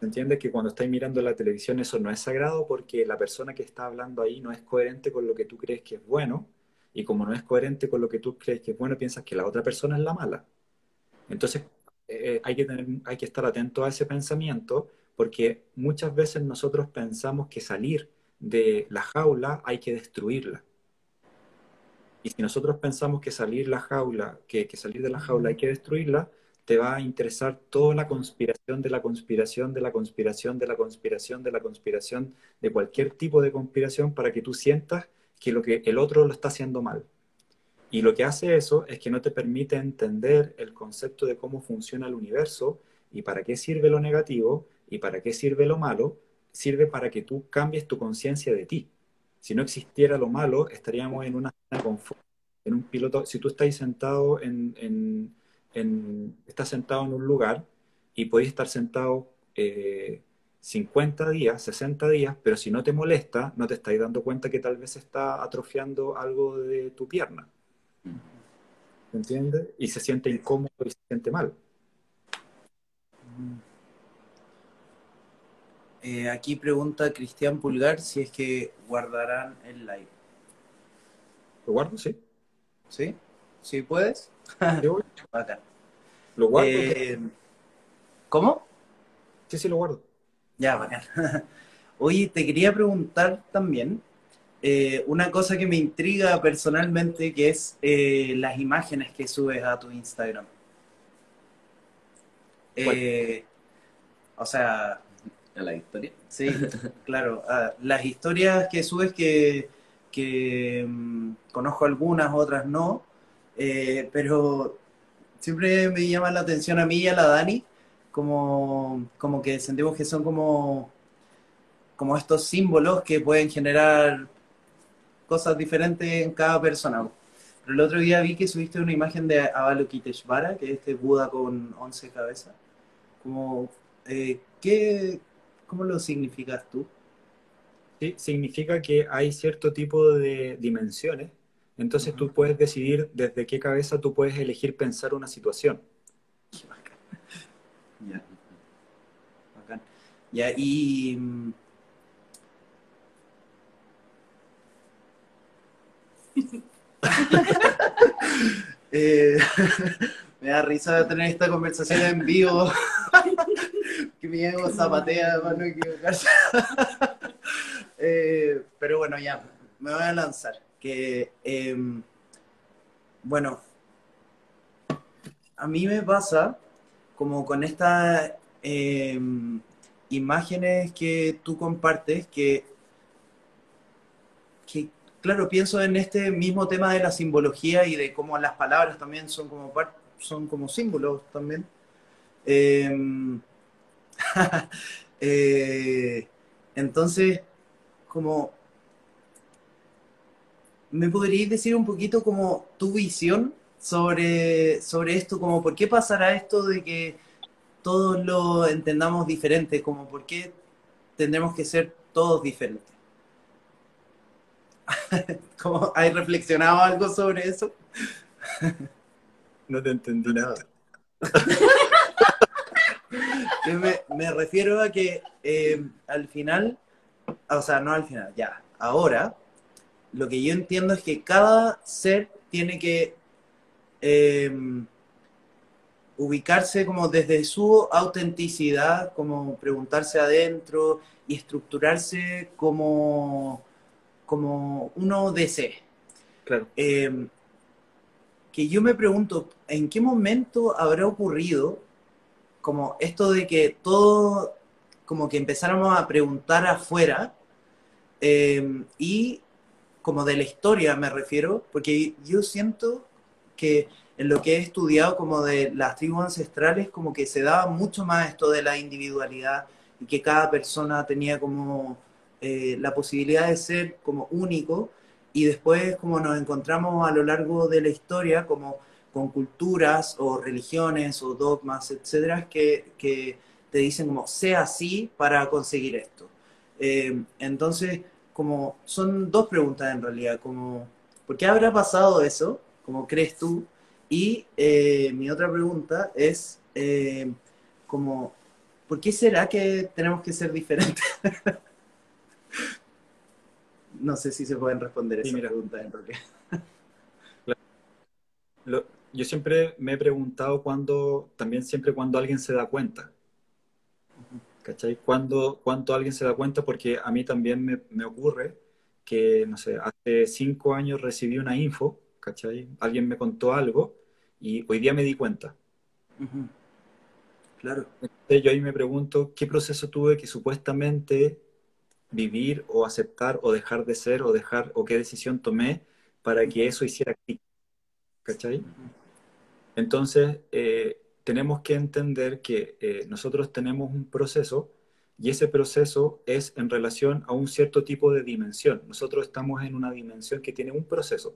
¿Entiendes? Que cuando estás mirando la televisión eso no es sagrado porque la persona que está hablando ahí no es coherente con lo que tú crees que es bueno y como no es coherente con lo que tú crees que es bueno, piensas que la otra persona es la mala. Entonces eh, hay, que tener, hay que estar atento a ese pensamiento porque muchas veces nosotros pensamos que salir de la jaula hay que destruirla. Y si nosotros pensamos que salir la jaula, que, que salir de la jaula hay que destruirla, te va a interesar toda la conspiración de la conspiración de la conspiración de la conspiración de la conspiración de cualquier tipo de conspiración para que tú sientas que lo que el otro lo está haciendo mal. Y lo que hace eso es que no te permite entender el concepto de cómo funciona el universo y para qué sirve lo negativo y para qué sirve lo malo. Sirve para que tú cambies tu conciencia de ti. Si no existiera lo malo, estaríamos en una zona confort, en un piloto. Si tú estás sentado en, en, en estás sentado en un lugar y podéis estar sentado eh, 50 días, 60 días, pero si no te molesta, no te estáis dando cuenta que tal vez está atrofiando algo de tu pierna. ¿Entiendes? Y se siente incómodo y se siente mal. Eh, aquí pregunta Cristian Pulgar si es que guardarán el live. ¿Lo guardo? Sí. ¿Sí? ¿Sí puedes? <laughs> Bacán. lo guardo. Eh, ¿Cómo? Sí, sí, lo guardo. Ya, bacán. <laughs> Oye, te quería preguntar también eh, una cosa que me intriga personalmente, que es eh, las imágenes que subes a tu Instagram. Eh, o sea, En la historia. sí, <laughs> claro. ah, las historias que subes que, que mm, conozco algunas, otras no, eh, pero siempre me llama la atención a mí y a la Dani, como, como que sentimos que son como, como estos símbolos que pueden generar cosas diferentes en cada persona. Pero el otro día vi que subiste una imagen de Avalokiteshvara, que es este Buda con 11 cabezas. Como, eh, ¿qué, ¿Cómo lo significas tú? Sí, significa que hay cierto tipo de dimensiones, entonces tú puedes decidir desde qué cabeza tú puedes elegir pensar una situación. Qué bacán. Ya. Bacán. Ya, y... mm, <laughs> Eh, <laughs> me da risa tener esta conversación en vivo. <laughs> que mi ego zapatea para no equivocarse. Eh, pero bueno, ya, me voy a lanzar. Que, em, bueno, a mí me pasa como con estas em, imágenes que tú compartes, que, que, claro, pienso en este mismo tema de la simbología y de cómo las palabras también son como, son como símbolos también. Em, <laughs> eh, entonces, como, ¿me podrías decir un poquito como tu visión sobre, sobre esto? Como, ¿por qué pasará esto de que todos lo entendamos diferente? Como, ¿por qué tendremos que ser todos diferentes? <laughs> ¿Cómo, ¿Has reflexionado algo sobre eso? No te entendí nada. <laughs> Me, me refiero a que eh, al final, o sea, no al final, ya, ahora, lo que yo entiendo es que cada ser tiene que eh, ubicarse como desde su autenticidad, como preguntarse adentro y estructurarse como, como uno desee. Claro. Eh, que yo me pregunto, ¿en qué momento habrá ocurrido como esto de que todo, como que empezáramos a preguntar afuera eh, y como de la historia me refiero, porque yo siento que en lo que he estudiado como de las tribus ancestrales, como que se daba mucho más esto de la individualidad y que cada persona tenía como eh, la posibilidad de ser como único y después como nos encontramos a lo largo de la historia como con culturas o religiones o dogmas, etcétera, que, que te dicen como sea así para conseguir esto. Eh, entonces, como son dos preguntas en realidad, como ¿por qué habrá pasado eso? ¿Cómo crees tú? Y eh, mi otra pregunta es eh, como ¿por qué será que tenemos que ser diferentes? <laughs> no sé si se pueden responder Sí, esas mira. preguntas en realidad. Lo- yo siempre me he preguntado cuando, también siempre cuando alguien se da cuenta. ¿Cachai? ¿Cuándo, ¿Cuánto alguien se da cuenta? Porque a mí también me, me ocurre que, no sé, hace cinco años recibí una info, ¿cachai? Alguien me contó algo y hoy día me di cuenta. Claro. Entonces yo ahí me pregunto qué proceso tuve que supuestamente vivir o aceptar o dejar de ser o dejar o qué decisión tomé para que eso hiciera clic. ¿Cachai? Entonces, eh, tenemos que entender que eh, nosotros tenemos un proceso y ese proceso es en relación a un cierto tipo de dimensión. Nosotros estamos en una dimensión que tiene un proceso.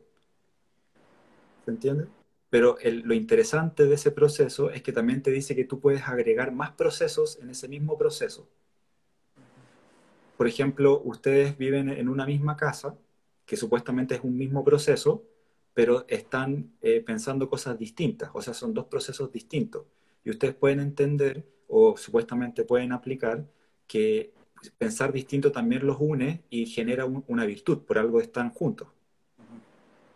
¿Se entiende? Pero lo interesante de ese proceso es que también te dice que tú puedes agregar más procesos en ese mismo proceso. Por ejemplo, ustedes viven en una misma casa, que supuestamente es un mismo proceso, pero están eh, pensando cosas distintas, o sea, son dos procesos distintos. Y ustedes pueden entender, o supuestamente pueden aplicar, que pensar distinto también los une y genera un- una virtud, por algo están juntos.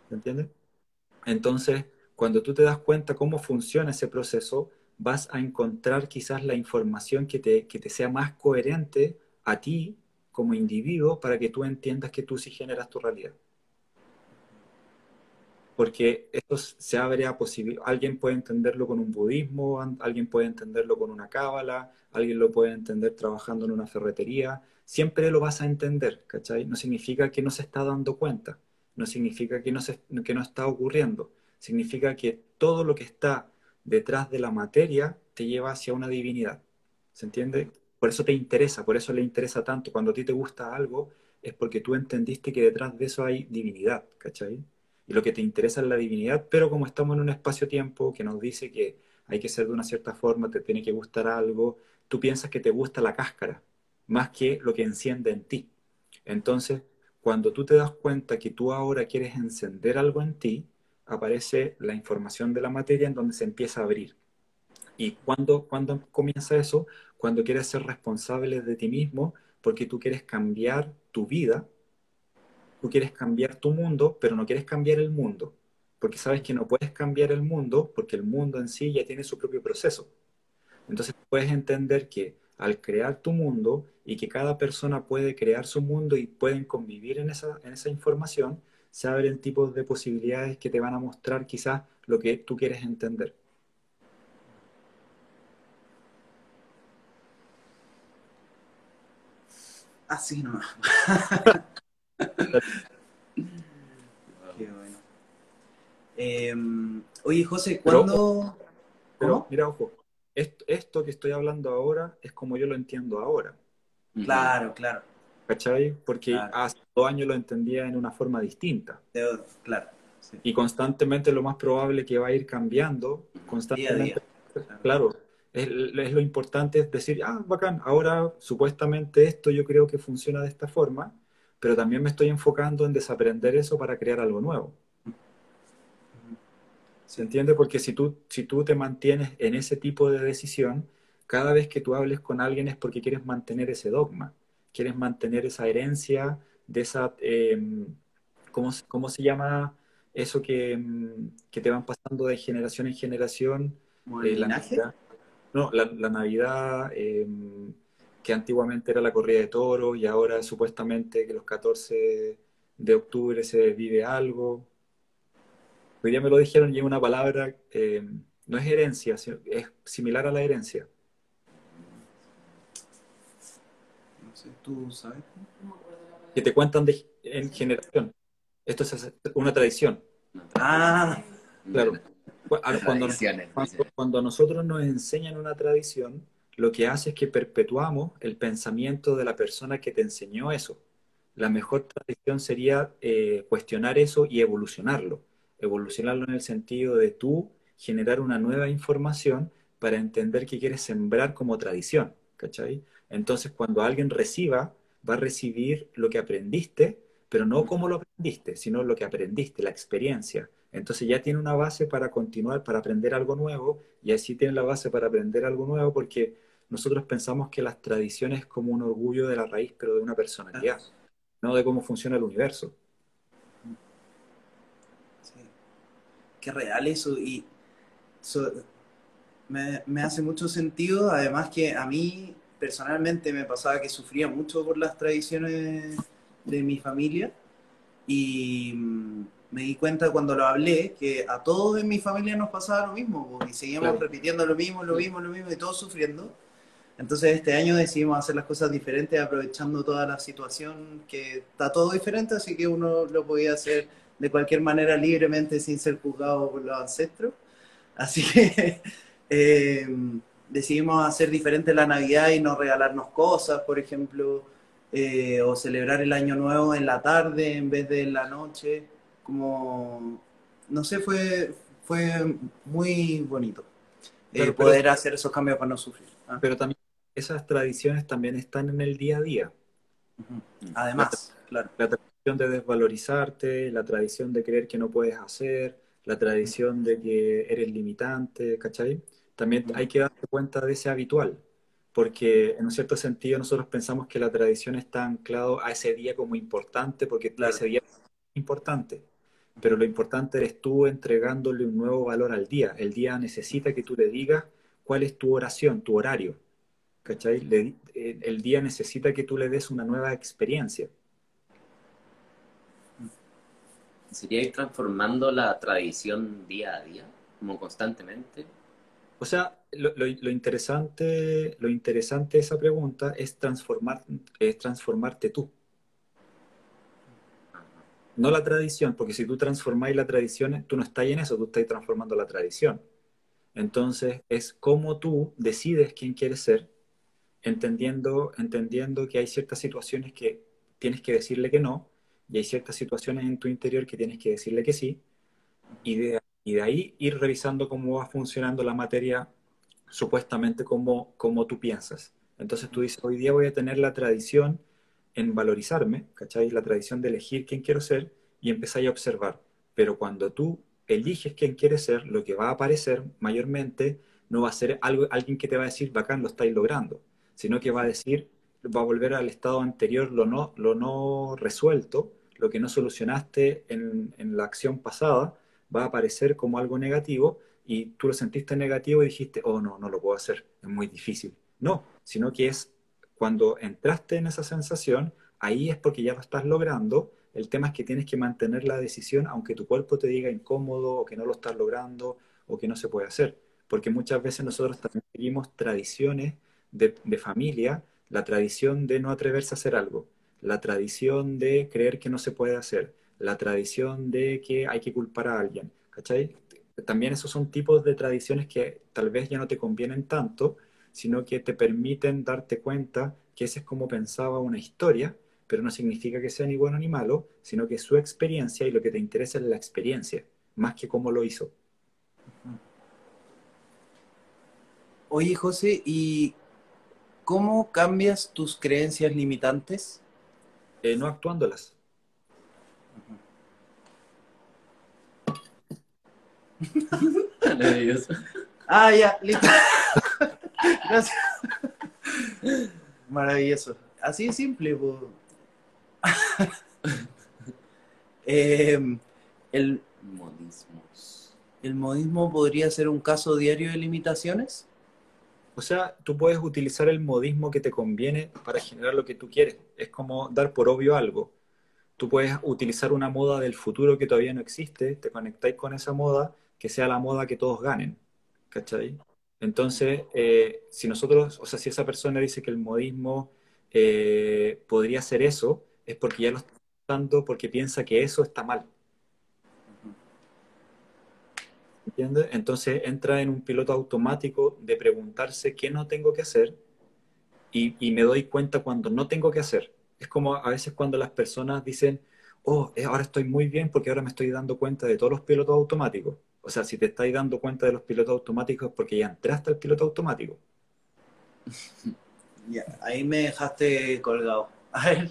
¿Se entiende? Entonces, cuando tú te das cuenta cómo funciona ese proceso, vas a encontrar quizás la información que te, que te sea más coherente a ti como individuo para que tú entiendas que tú sí generas tu realidad. Porque esto se abre a posibilidades. Alguien puede entenderlo con un budismo, alguien puede entenderlo con una cábala, alguien lo puede entender trabajando en una ferretería. Siempre lo vas a entender, ¿cachai? No significa que no se está dando cuenta, no significa que no, se, que no está ocurriendo, significa que todo lo que está detrás de la materia te lleva hacia una divinidad. ¿Se entiende? Por eso te interesa, por eso le interesa tanto. Cuando a ti te gusta algo, es porque tú entendiste que detrás de eso hay divinidad, ¿cachai? Y lo que te interesa es la divinidad, pero como estamos en un espacio-tiempo que nos dice que hay que ser de una cierta forma, te tiene que gustar algo, tú piensas que te gusta la cáscara, más que lo que enciende en ti. Entonces, cuando tú te das cuenta que tú ahora quieres encender algo en ti, aparece la información de la materia en donde se empieza a abrir. ¿Y cuándo, cuándo comienza eso? Cuando quieres ser responsable de ti mismo, porque tú quieres cambiar tu vida, tú quieres cambiar tu mundo, pero no quieres cambiar el mundo, porque sabes que no puedes cambiar el mundo, porque el mundo en sí ya tiene su propio proceso. Entonces puedes entender que al crear tu mundo y que cada persona puede crear su mundo y pueden convivir en esa, en esa información, se abren tipos de posibilidades que te van a mostrar quizás lo que tú quieres entender. Así nomás. <laughs> Qué bueno. Eh, oye, José, Pero- ¿cuándo? Pero ¿Cómo? mira, ojo, esto, esto que estoy hablando ahora es como yo lo entiendo ahora, Claro, claro. ¿cachai? Porque Claro. hace dos años lo entendía en una forma distinta. Claro. sí. Y constantemente lo más probable que va a ir cambiando, Día a constantemente. día. Claro. Claro, es, es lo importante es decir, ah, bacán, ahora supuestamente esto yo creo que funciona de esta forma, pero también me estoy enfocando en desaprender eso para crear algo nuevo. ¿Se entiende? Porque si tú, si tú te mantienes en ese tipo de decisión, cada vez que tú hables con alguien es porque quieres mantener ese dogma, quieres mantener esa herencia de esa, eh, ¿cómo, se- cómo se llama eso que, mm, que te van pasando de generación en generación? ¿Como el Eh, la? Navidad. No, la, la Navidad, eh, que antiguamente era la corrida de toros y ahora supuestamente que los 14 de octubre se vive algo. Hoy día me lo dijeron y es una palabra, eh, no es herencia, sino- es similar a la herencia. No sé, ¿tú sabes? No me acuerdo la palabra. Que te cuentan de, en generación. Esto es una tradición. Ah, Claro. Cuando, nosotros nos enseñan una tradición, lo que hace es que perpetuamos el pensamiento de la persona que te enseñó eso. La mejor tradición sería eh, cuestionar eso y evolucionarlo. Evolucionarlo en el sentido de tú generar una nueva información para entender que quieres sembrar como tradición, ¿cachai? Entonces, cuando alguien reciba, va a recibir lo que aprendiste, pero no como lo aprendiste, sino lo que aprendiste, la experiencia. Entonces ya tiene una base para continuar, para aprender algo nuevo, y así tiene la base para aprender algo nuevo, porque nosotros pensamos que las tradiciones es como un orgullo de la raíz, pero de una personalidad, no de cómo funciona el universo. Sí. Qué real eso y so- me, me hace mucho sentido, además que a mí personalmente me pasaba que sufría mucho por las tradiciones de mi familia y mm, me di cuenta cuando lo hablé que a todos en mi familia nos pasaba lo mismo y seguíamos Claro. repitiendo lo mismo, lo mismo, lo mismo y todos sufriendo. Entonces este año decidimos hacer las cosas diferentes aprovechando toda la situación que está todo diferente, así que uno lo podía hacer de cualquier manera libremente sin ser juzgado por los ancestros. Así que <laughs> eh, decidimos hacer diferente la Navidad y no regalarnos cosas, por ejemplo, eh, o celebrar el Año Nuevo en la tarde en vez de en la noche. Como, no sé, fue, fue muy bonito eh, pero- poder hacer esos cambios para no sufrir. Ah, Pero también esas tradiciones también están en el día a día. Además, claro. La de desvalorizarte, la tradición de creer que no puedes hacer, la tradición de que eres limitante, ¿cachai? También hay que darse cuenta de ese habitual, porque en un cierto sentido nosotros pensamos que la tradición está anclado a ese día como importante, porque Claro. ese día es importante, pero lo importante eres tú entregándole un nuevo valor al día. El día necesita que tú le digas cuál es tu oración, tu horario, ¿cachai? Le- eh, el día necesita que tú le des una nueva experiencia. ¿Sería ir transformando la tradición día a día, como constantemente? O sea, lo, lo- lo interesante, lo interesante de esa pregunta es transformar, es transformarte tú, no la tradición, porque si tú transformáis la tradición, tú no estás en eso, tú estás transformando la tradición. Entonces, es cómo tú decides quién quieres ser, entendiendo, entendiendo que hay ciertas situaciones que tienes que decirle que no, y hay ciertas situaciones en tu interior que tienes que decirle que sí, y de, ahí ir revisando cómo va funcionando la materia supuestamente como, como tú piensas. Entonces tú dices, hoy día voy a tener la tradición en valorizarme, ¿cachai? La tradición de elegir quién quiero ser y empezáis a observar. Pero cuando tú eliges quién quieres ser, lo que va a aparecer mayormente no va a ser algo, alguien que te va a decir, bacán, lo estáis logrando, sino que va a decir, va a volver al estado anterior, lo no, lo no resuelto, lo que no solucionaste en, en la acción pasada, va a aparecer como algo negativo y tú lo sentiste negativo y dijiste, oh no, no lo puedo hacer, es muy difícil. No, sino que es cuando entraste en esa sensación, ahí es porque ya lo estás logrando. El tema es que tienes que mantener la decisión aunque tu cuerpo te diga incómodo o que no lo estás logrando o que no se puede hacer. Porque muchas veces nosotros también seguimos tradiciones de, de familia, la tradición de no atreverse a hacer algo, la tradición de creer que no se puede hacer, la tradición de que hay que culpar a alguien, ¿cachai? También esos son tipos de tradiciones que tal vez ya no te convienen tanto, sino que te permiten darte cuenta que ese es como pensaba una historia, pero no significa que sea ni bueno ni malo, sino que su experiencia y lo que te interesa es la experiencia, más que cómo lo hizo. Oye, José, ¿y cómo cambias tus creencias limitantes? Eh, no actuándolas. Maravilloso. <laughs> Ah, ya, listo. <laughs> Gracias. Maravilloso. Así de simple. <laughs> Em, el, Modismos. ¿El modismo podría ser un caso diario de limitaciones? O sea, tú puedes utilizar el modismo que te conviene para generar lo que tú quieres. Es como dar por obvio algo. Tú puedes utilizar una moda del futuro que todavía no existe, te conectáis con esa moda, que sea la moda que todos ganen. ¿Cachai? Entonces, eh, si nosotros, o sea, si esa persona dice que el modismo eh, podría ser eso, es porque ya lo está usando porque piensa que eso está mal. ¿Entiendes? Entonces entra en un piloto automático de preguntarse qué no tengo que hacer y, y me doy cuenta cuando no tengo que hacer. Es como a veces cuando las personas dicen, oh, eh, ahora estoy muy bien porque ahora me estoy dando cuenta de todos los pilotos automáticos. O sea, si te estáis dando cuenta de los pilotos automáticos es porque ya entraste al piloto automático. <laughs> Ahí me dejaste colgado. A ver.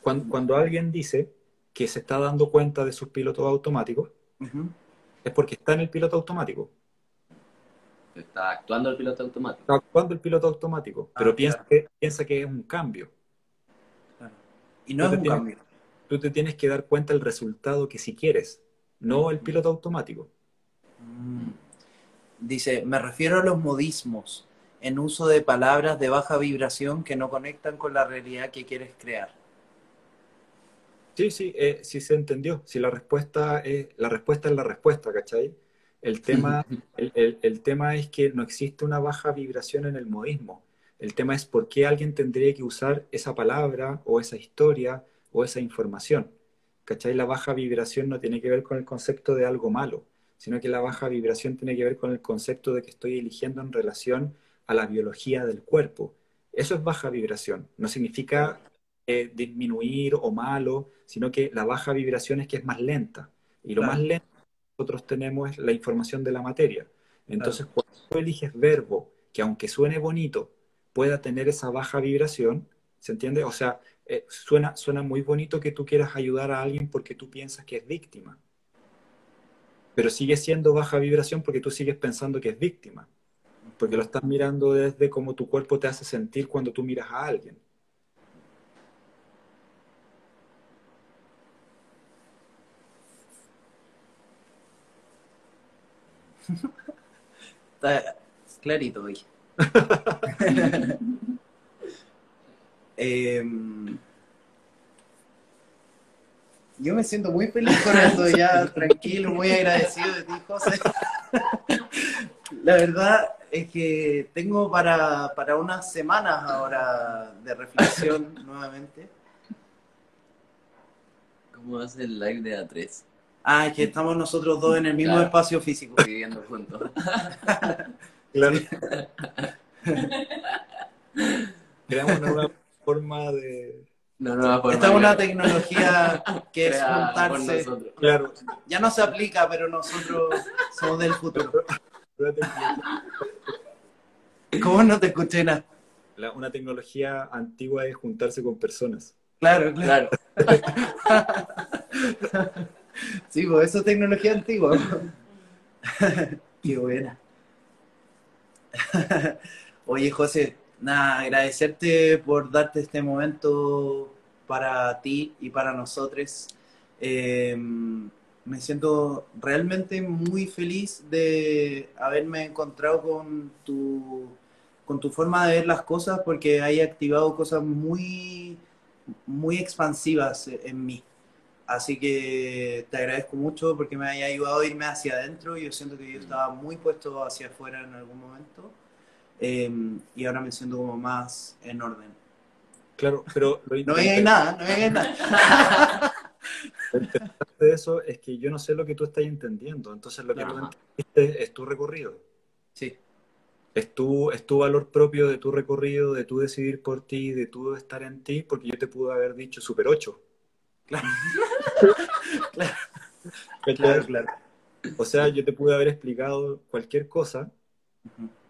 Cuando, cuando alguien dice que se está dando cuenta de sus pilotos automáticos. Es porque está en el piloto automático. Está actuando el piloto automático. Está actuando el piloto automático, pero Ah, piensa, claro. que, piensa que es un cambio. Claro. Y no es un tienes- cambio. Tú te tienes que dar cuenta del resultado que si quieres, no el piloto automático. Mm. Dice, me refiero a los modismos. en uso de palabras de baja vibración que no conectan con la realidad que quieres crear. Sí, sí, eh, sí se entendió. Si la respuesta es la respuesta es la respuesta, ¿cachai? El tema, <laughs> el, el- el tema es que no existe una baja vibración en el modismo. El tema es por qué alguien tendría que usar esa palabra o esa historia o esa información. ¿Cachai? La baja vibración no tiene que ver con el concepto de algo malo, sino que la baja vibración tiene que ver con el concepto de que estoy eligiendo en relación a la biología del cuerpo. Eso es baja vibración. No significa eh, disminuir o malo, sino que la baja vibración es que es más lenta. Y lo Claro. más lento que nosotros tenemos es la información de la materia. Entonces, cuando tú eliges verbo que aunque suene bonito, pueda tener esa baja vibración, ¿se entiende? O sea, eh, suena, suena muy bonito que tú quieras ayudar a alguien porque tú piensas que es víctima. Pero sigue siendo baja vibración porque tú sigues pensando que es víctima. Porque lo estás mirando desde cómo tu cuerpo te hace sentir cuando tú miras a alguien. Está clarito hoy. <laughs> Em, yo me siento muy feliz con <laughs> esto, ya tranquilo, muy agradecido de ti, José. <laughs> La verdad es que tengo para, para unas semanas ahora de reflexión nuevamente. ¿Cómo hace el live de A3? Ah, es que estamos nosotros dos en el mismo Claro. espacio físico. Viviendo juntos. <laughs> Claro. <laughs> Creamos una nueva forma de... No, no, forma Esta es una tecnología que es juntarse. Claro. Ya no se aplica, pero nosotros somos del futuro. ¿Cómo no te escuché nada? La- una tecnología antigua es juntarse con personas. Claro, claro. Claro. <laughs> Sí, pues eso es tecnología antigua. Qué buena. Oye, José, nada, agradecerte por darte este momento para ti y para nosotros. Eh, me siento realmente muy feliz de haberme encontrado con tu, con tu forma de ver las cosas porque hay activado cosas muy, muy expansivas en mí. Así que te agradezco mucho porque me haya ayudado a irme hacia adentro. Yo siento que yo estaba muy puesto hacia afuera en algún momento eh, y ahora me siento como más en orden. Claro, pero lo <laughs> No digáis nada, no digáis nada. <laughs> Lo interesante de eso es que yo no sé lo que tú estás entendiendo. Entonces, lo que tú entendiste es tu recorrido. Sí, Es tu, es tu valor propio de tu recorrido, de tu decidir por ti, de tu estar en ti, porque yo te pude haber dicho super 8. <laughs> claro, claro, claro. O sea, yo te pude haber explicado cualquier cosa,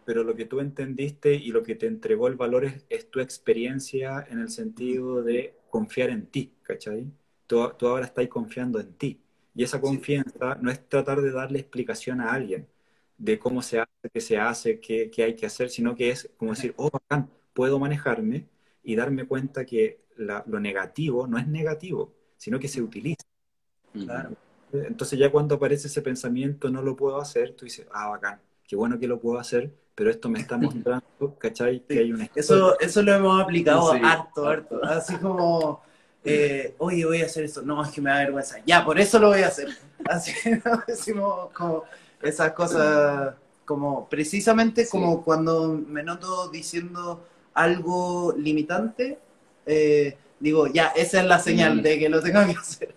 pero lo que tú entendiste y lo que te entregó el valor es, es tu experiencia en el sentido de confiar en ti, ¿cachai? Tú, tú ahora estás confiando en ti. Y esa confianza no es tratar de darle explicación a alguien de cómo se hace, qué se hace, qué, qué hay que hacer, sino que es como decir, oh, bacán, puedo manejarme y darme cuenta que la- lo negativo no es negativo, sino que se utiliza. Claro. Entonces ya cuando aparece ese pensamiento, no lo puedo hacer, tú dices, ah, bacán, qué bueno que lo puedo hacer, pero esto me está <laughs> mostrando, ¿cachai? Que hay una Eso, eso lo hemos aplicado Sí, harto, harto. Así como, eh, oye, voy a hacer esto. No, es que me da vergüenza. Ya, por eso lo voy a hacer. <laughs> Así nos <laughs> decimos como esas cosas, como precisamente Sí. como cuando me noto diciendo algo limitante, eh, digo, ya, esa es la señal Mm. de que lo tengo que hacer.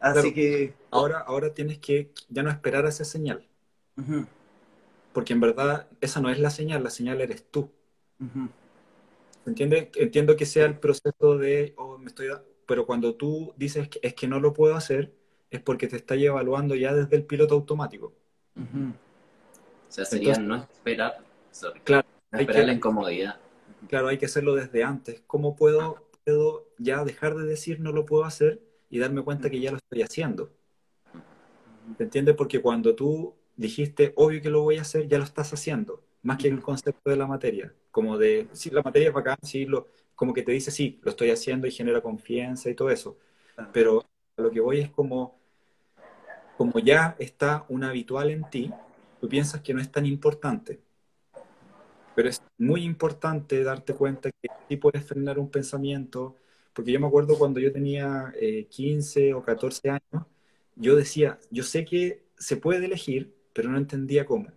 Así que, Ahora, ahora tienes que ya no esperar a esa señal, porque en verdad esa no es la señal, la señal eres tú. ujú, ¿Entiendes? Entiendo que sea el proceso de, oh, me estoy, da- pero cuando tú dices que es que no lo puedo hacer, es porque te está evaluando ya desde el piloto automático. O sea, sería Entonces- no esperar. sorry, Claro, no hay esperar que- la incomodidad. Claro, hay que hacerlo desde antes. ¿Cómo puedo, puedo ya dejar de decir no lo puedo hacer y darme cuenta que ya lo estoy haciendo? ¿Te entiendes? Porque cuando tú dijiste, obvio que lo voy a hacer, ya lo estás haciendo. Más que el concepto de la materia. Como de, sí, la materia es bacán, sí, lo, como que te dice, sí, lo estoy haciendo y genera confianza y todo eso. Claro. Pero a lo que voy es como, como ya está un habitual en ti, tú piensas que no es tan importante. Pero es muy importante darte cuenta que sí puedes frenar un pensamiento, porque yo me acuerdo cuando yo tenía eh, 15 o 14 años, yo decía, yo sé que se puede elegir, pero no entendía cómo.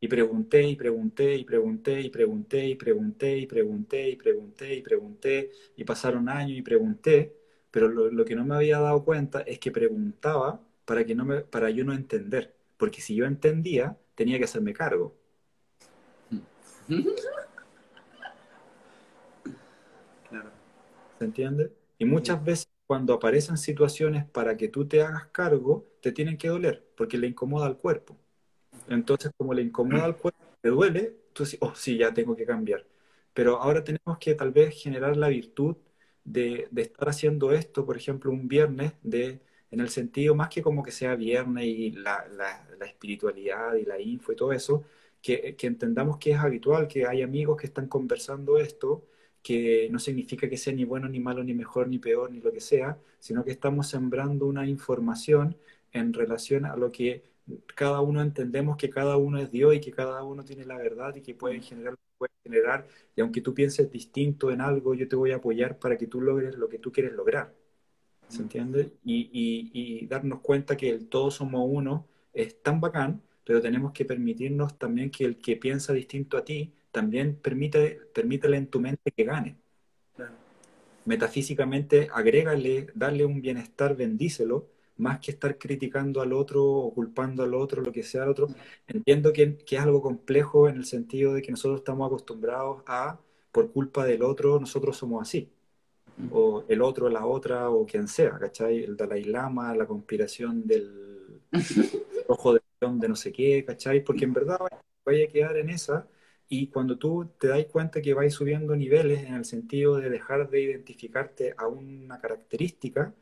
Y pregunté y pregunté y pregunté y pregunté y pregunté y pregunté y pregunté y pregunté y pasaron años y pregunté, pero lo, lo que no me había dado cuenta es que preguntaba para, que no me, para yo no entender, porque si yo entendía, tenía que hacerme cargo. Claro. ¿Se entiende? Y muchas veces cuando aparecen situaciones para que tú te hagas cargo, te tienen que doler, porque le incomoda al cuerpo. Entonces, como le incomoda al cuerpo, te duele, tú dices, oh, sí, ya tengo que cambiar. Pero ahora tenemos que tal vez generar la virtud de, de estar haciendo esto, por ejemplo, un viernes, de, en el sentido más que como que sea viernes y la, la, la espiritualidad y la info y todo eso, que, que entendamos que es habitual, que hay amigos que están conversando esto que no significa que sea ni bueno, ni malo, ni mejor, ni peor, ni lo que sea, sino que estamos sembrando una información en relación a lo que cada uno entendemos que cada uno es Dios y que cada uno tiene la verdad y que puede generar lo que puede generar. Y aunque tú pienses distinto en algo, yo te voy a apoyar para que tú logres lo que tú quieres lograr. ¿Se entiende? Y, y, y darnos cuenta que el todos somos uno es tan bacán, pero tenemos que permitirnos también que el que piensa distinto a ti también permite, permítele en tu mente que gane. Claro. Metafísicamente, agrégale, darle un bienestar, bendícelo, más que estar criticando al otro o culpando al otro, lo que sea al otro. Entiendo que, que es algo complejo en el sentido de que nosotros estamos acostumbrados a, por culpa del otro, nosotros somos así. O el otro, la otra, o quien sea, ¿cachai? El Dalai Lama, la conspiración del <laughs> ojo de, de no sé qué, ¿cachai? Porque en verdad vaya a quedar en esa y cuando tú te das cuenta que vais subiendo niveles en el sentido de dejar de identificarte a una característica,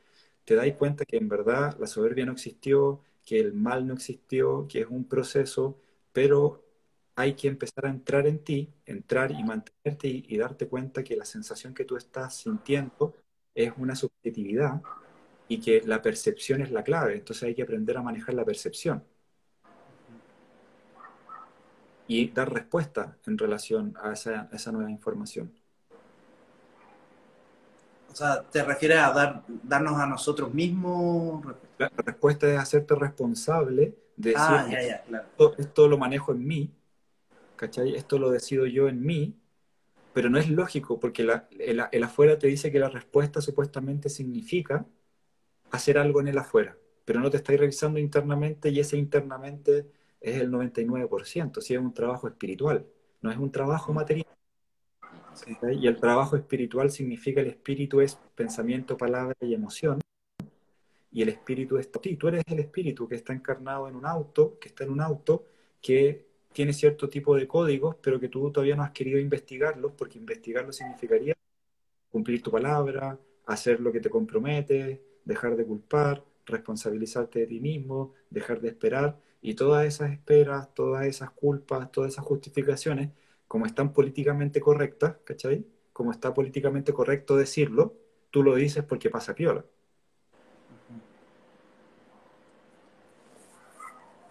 te das cuenta que en verdad la soberbia no existió, que el mal no existió, que es un proceso, pero hay que empezar a entrar en ti, entrar y mantenerte y, y darte cuenta que la sensación que tú estás sintiendo es una subjetividad y que la percepción es la clave. Entonces hay que aprender a manejar la percepción. Y dar respuesta en relación a esa, a esa nueva información. O sea, ¿te refieres a dar, darnos a nosotros mismos? La respuesta es hacerte responsable de decir, Ah, ya, ya, claro. esto, esto lo manejo en mí, ¿cachai? Esto lo decido yo en mí, pero no es lógico porque la- el, el afuera te dice que la respuesta supuestamente significa hacer algo en el afuera, pero no te estáis revisando internamente y ese internamente es el 99%, si es un trabajo espiritual, no es un trabajo material. Y el trabajo espiritual significa el espíritu es pensamiento, palabra y emoción. Y el espíritu es ti. Tú eres el espíritu que está encarnado en un auto, que está en un auto, que tiene cierto tipo de códigos, pero que tú todavía no has querido investigarlos, porque investigarlos significaría cumplir tu palabra, hacer lo que te comprometes, dejar de culpar, responsabilizarte de ti mismo, dejar de esperar. Y todas esas esperas, todas esas culpas, todas esas justificaciones, como están políticamente correctas, ¿cachai? Como está políticamente correcto decirlo, tú lo dices porque pasa piola.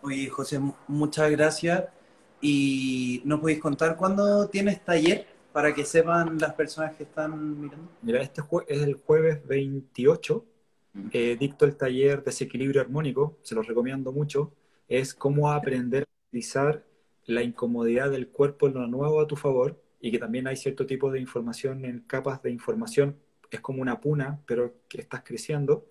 Oye, José, mu- muchas gracias. ¿Y nos podéis contar cuándo tienes taller para que sepan las personas que están mirando? Mira, este jue- es el jueves 28. eh, dicto el taller Desequilibrio Armónico, se los recomiendo mucho. Es cómo aprender a utilizar la incomodidad del cuerpo en lo nuevo a tu favor y que también hay cierto tipo de información en capas de información. Es como una puna, pero que estás creciendo.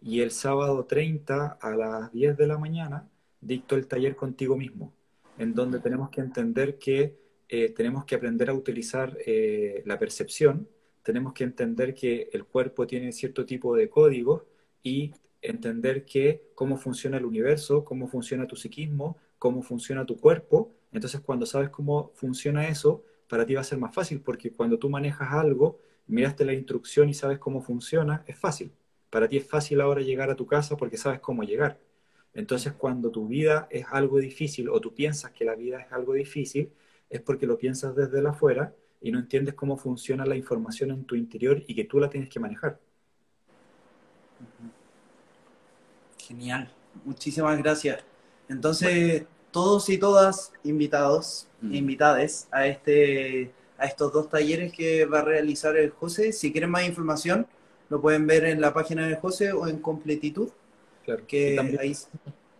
Y el sábado 30 a las 10 de la mañana dicto el taller contigo mismo, en donde tenemos que entender que eh, tenemos que aprender a utilizar eh, la percepción, tenemos que entender que el cuerpo tiene cierto tipo de códigos y entender que cómo funciona el universo, cómo funciona tu psiquismo, cómo funciona tu cuerpo. Entonces, cuando sabes cómo funciona eso, para ti va a ser más fácil, porque cuando tú manejas algo, miraste la instrucción y sabes cómo funciona, es fácil. Para ti es fácil ahora llegar a tu casa porque sabes cómo llegar. Entonces, cuando tu vida es algo difícil o tú piensas que la vida es algo difícil, es porque lo piensas desde el afuera y no entiendes cómo funciona la información en tu interior y que tú la tienes que manejar. Genial. Muchísimas gracias. Entonces, todos y todas invitados, Mm. invitades a este a estos dos talleres que va a realizar el José. Si quieren más información, lo pueden ver en la página del José o en Completitud, Claro. Que también ahí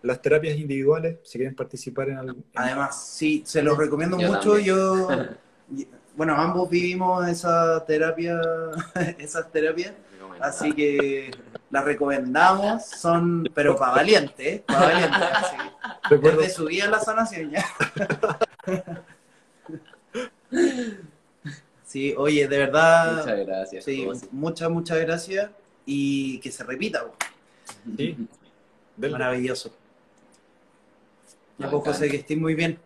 las terapias individuales, si quieren participar en algo. Además, sí, se los recomiendo Yo mucho. también. Yo, <laughs> bueno, ambos vivimos esa terapia, <laughs> esas terapias, así que las recomendamos. Son, pero para valientes, ¿eh? Para valientes. Así Recuerdo, desde su día la sanación ya. Sí, oye, de verdad, Muchas gracias. sí, muchas, muchas gracias y que se repita. sí, Maravilloso. Ya, pues, José, que estés muy bien.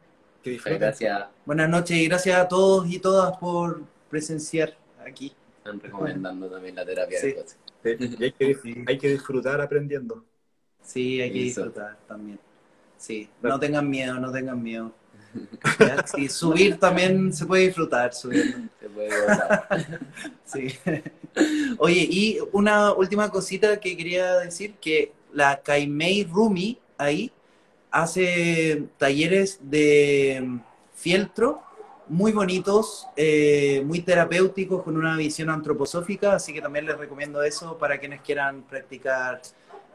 que gracias. Buenas noches y gracias a todos y todas por presenciar aquí. Están recomendando también la terapia Sí. de José. Sí, y hay, que, Sí. hay que disfrutar aprendiendo. Sí, hay que Eso. disfrutar también. Sí, no tengan miedo, no tengan miedo. <laughs> Ya, Sí, subir también se puede disfrutar, subir. Se puede. <laughs> Sí. Oye, y una última cosita que quería decir, que la Kaimei Rumi ahí hace talleres de mm, fieltro muy bonitos, eh, muy terapéuticos, con una visión antroposófica, así que también les recomiendo eso para quienes quieran practicar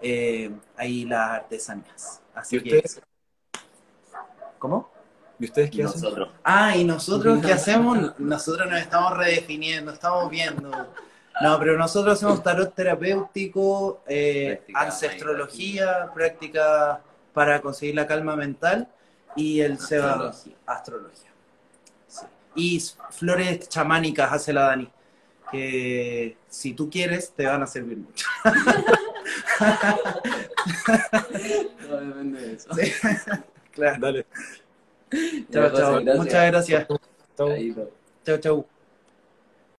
eh, ahí las artesanías. Así ¿Y que... ustedes, ¿Cómo? ¿y ustedes Y qué hacen? nosotros. Ah, ¿y nosotros qué hacemos? Nosotros nos estamos redefiniendo, estamos viendo. No, pero nosotros hacemos tarot terapéutico, eh, Práctica ancestrología, práctica para conseguir la calma mental y el Seba Astrología. Y flores chamánicas hace la Dani, que si tú quieres te van a servir mucho. No depende de eso. Sí. Claro. Dale. Chao, chao. gracias. Muchas gracias. Chao, chao.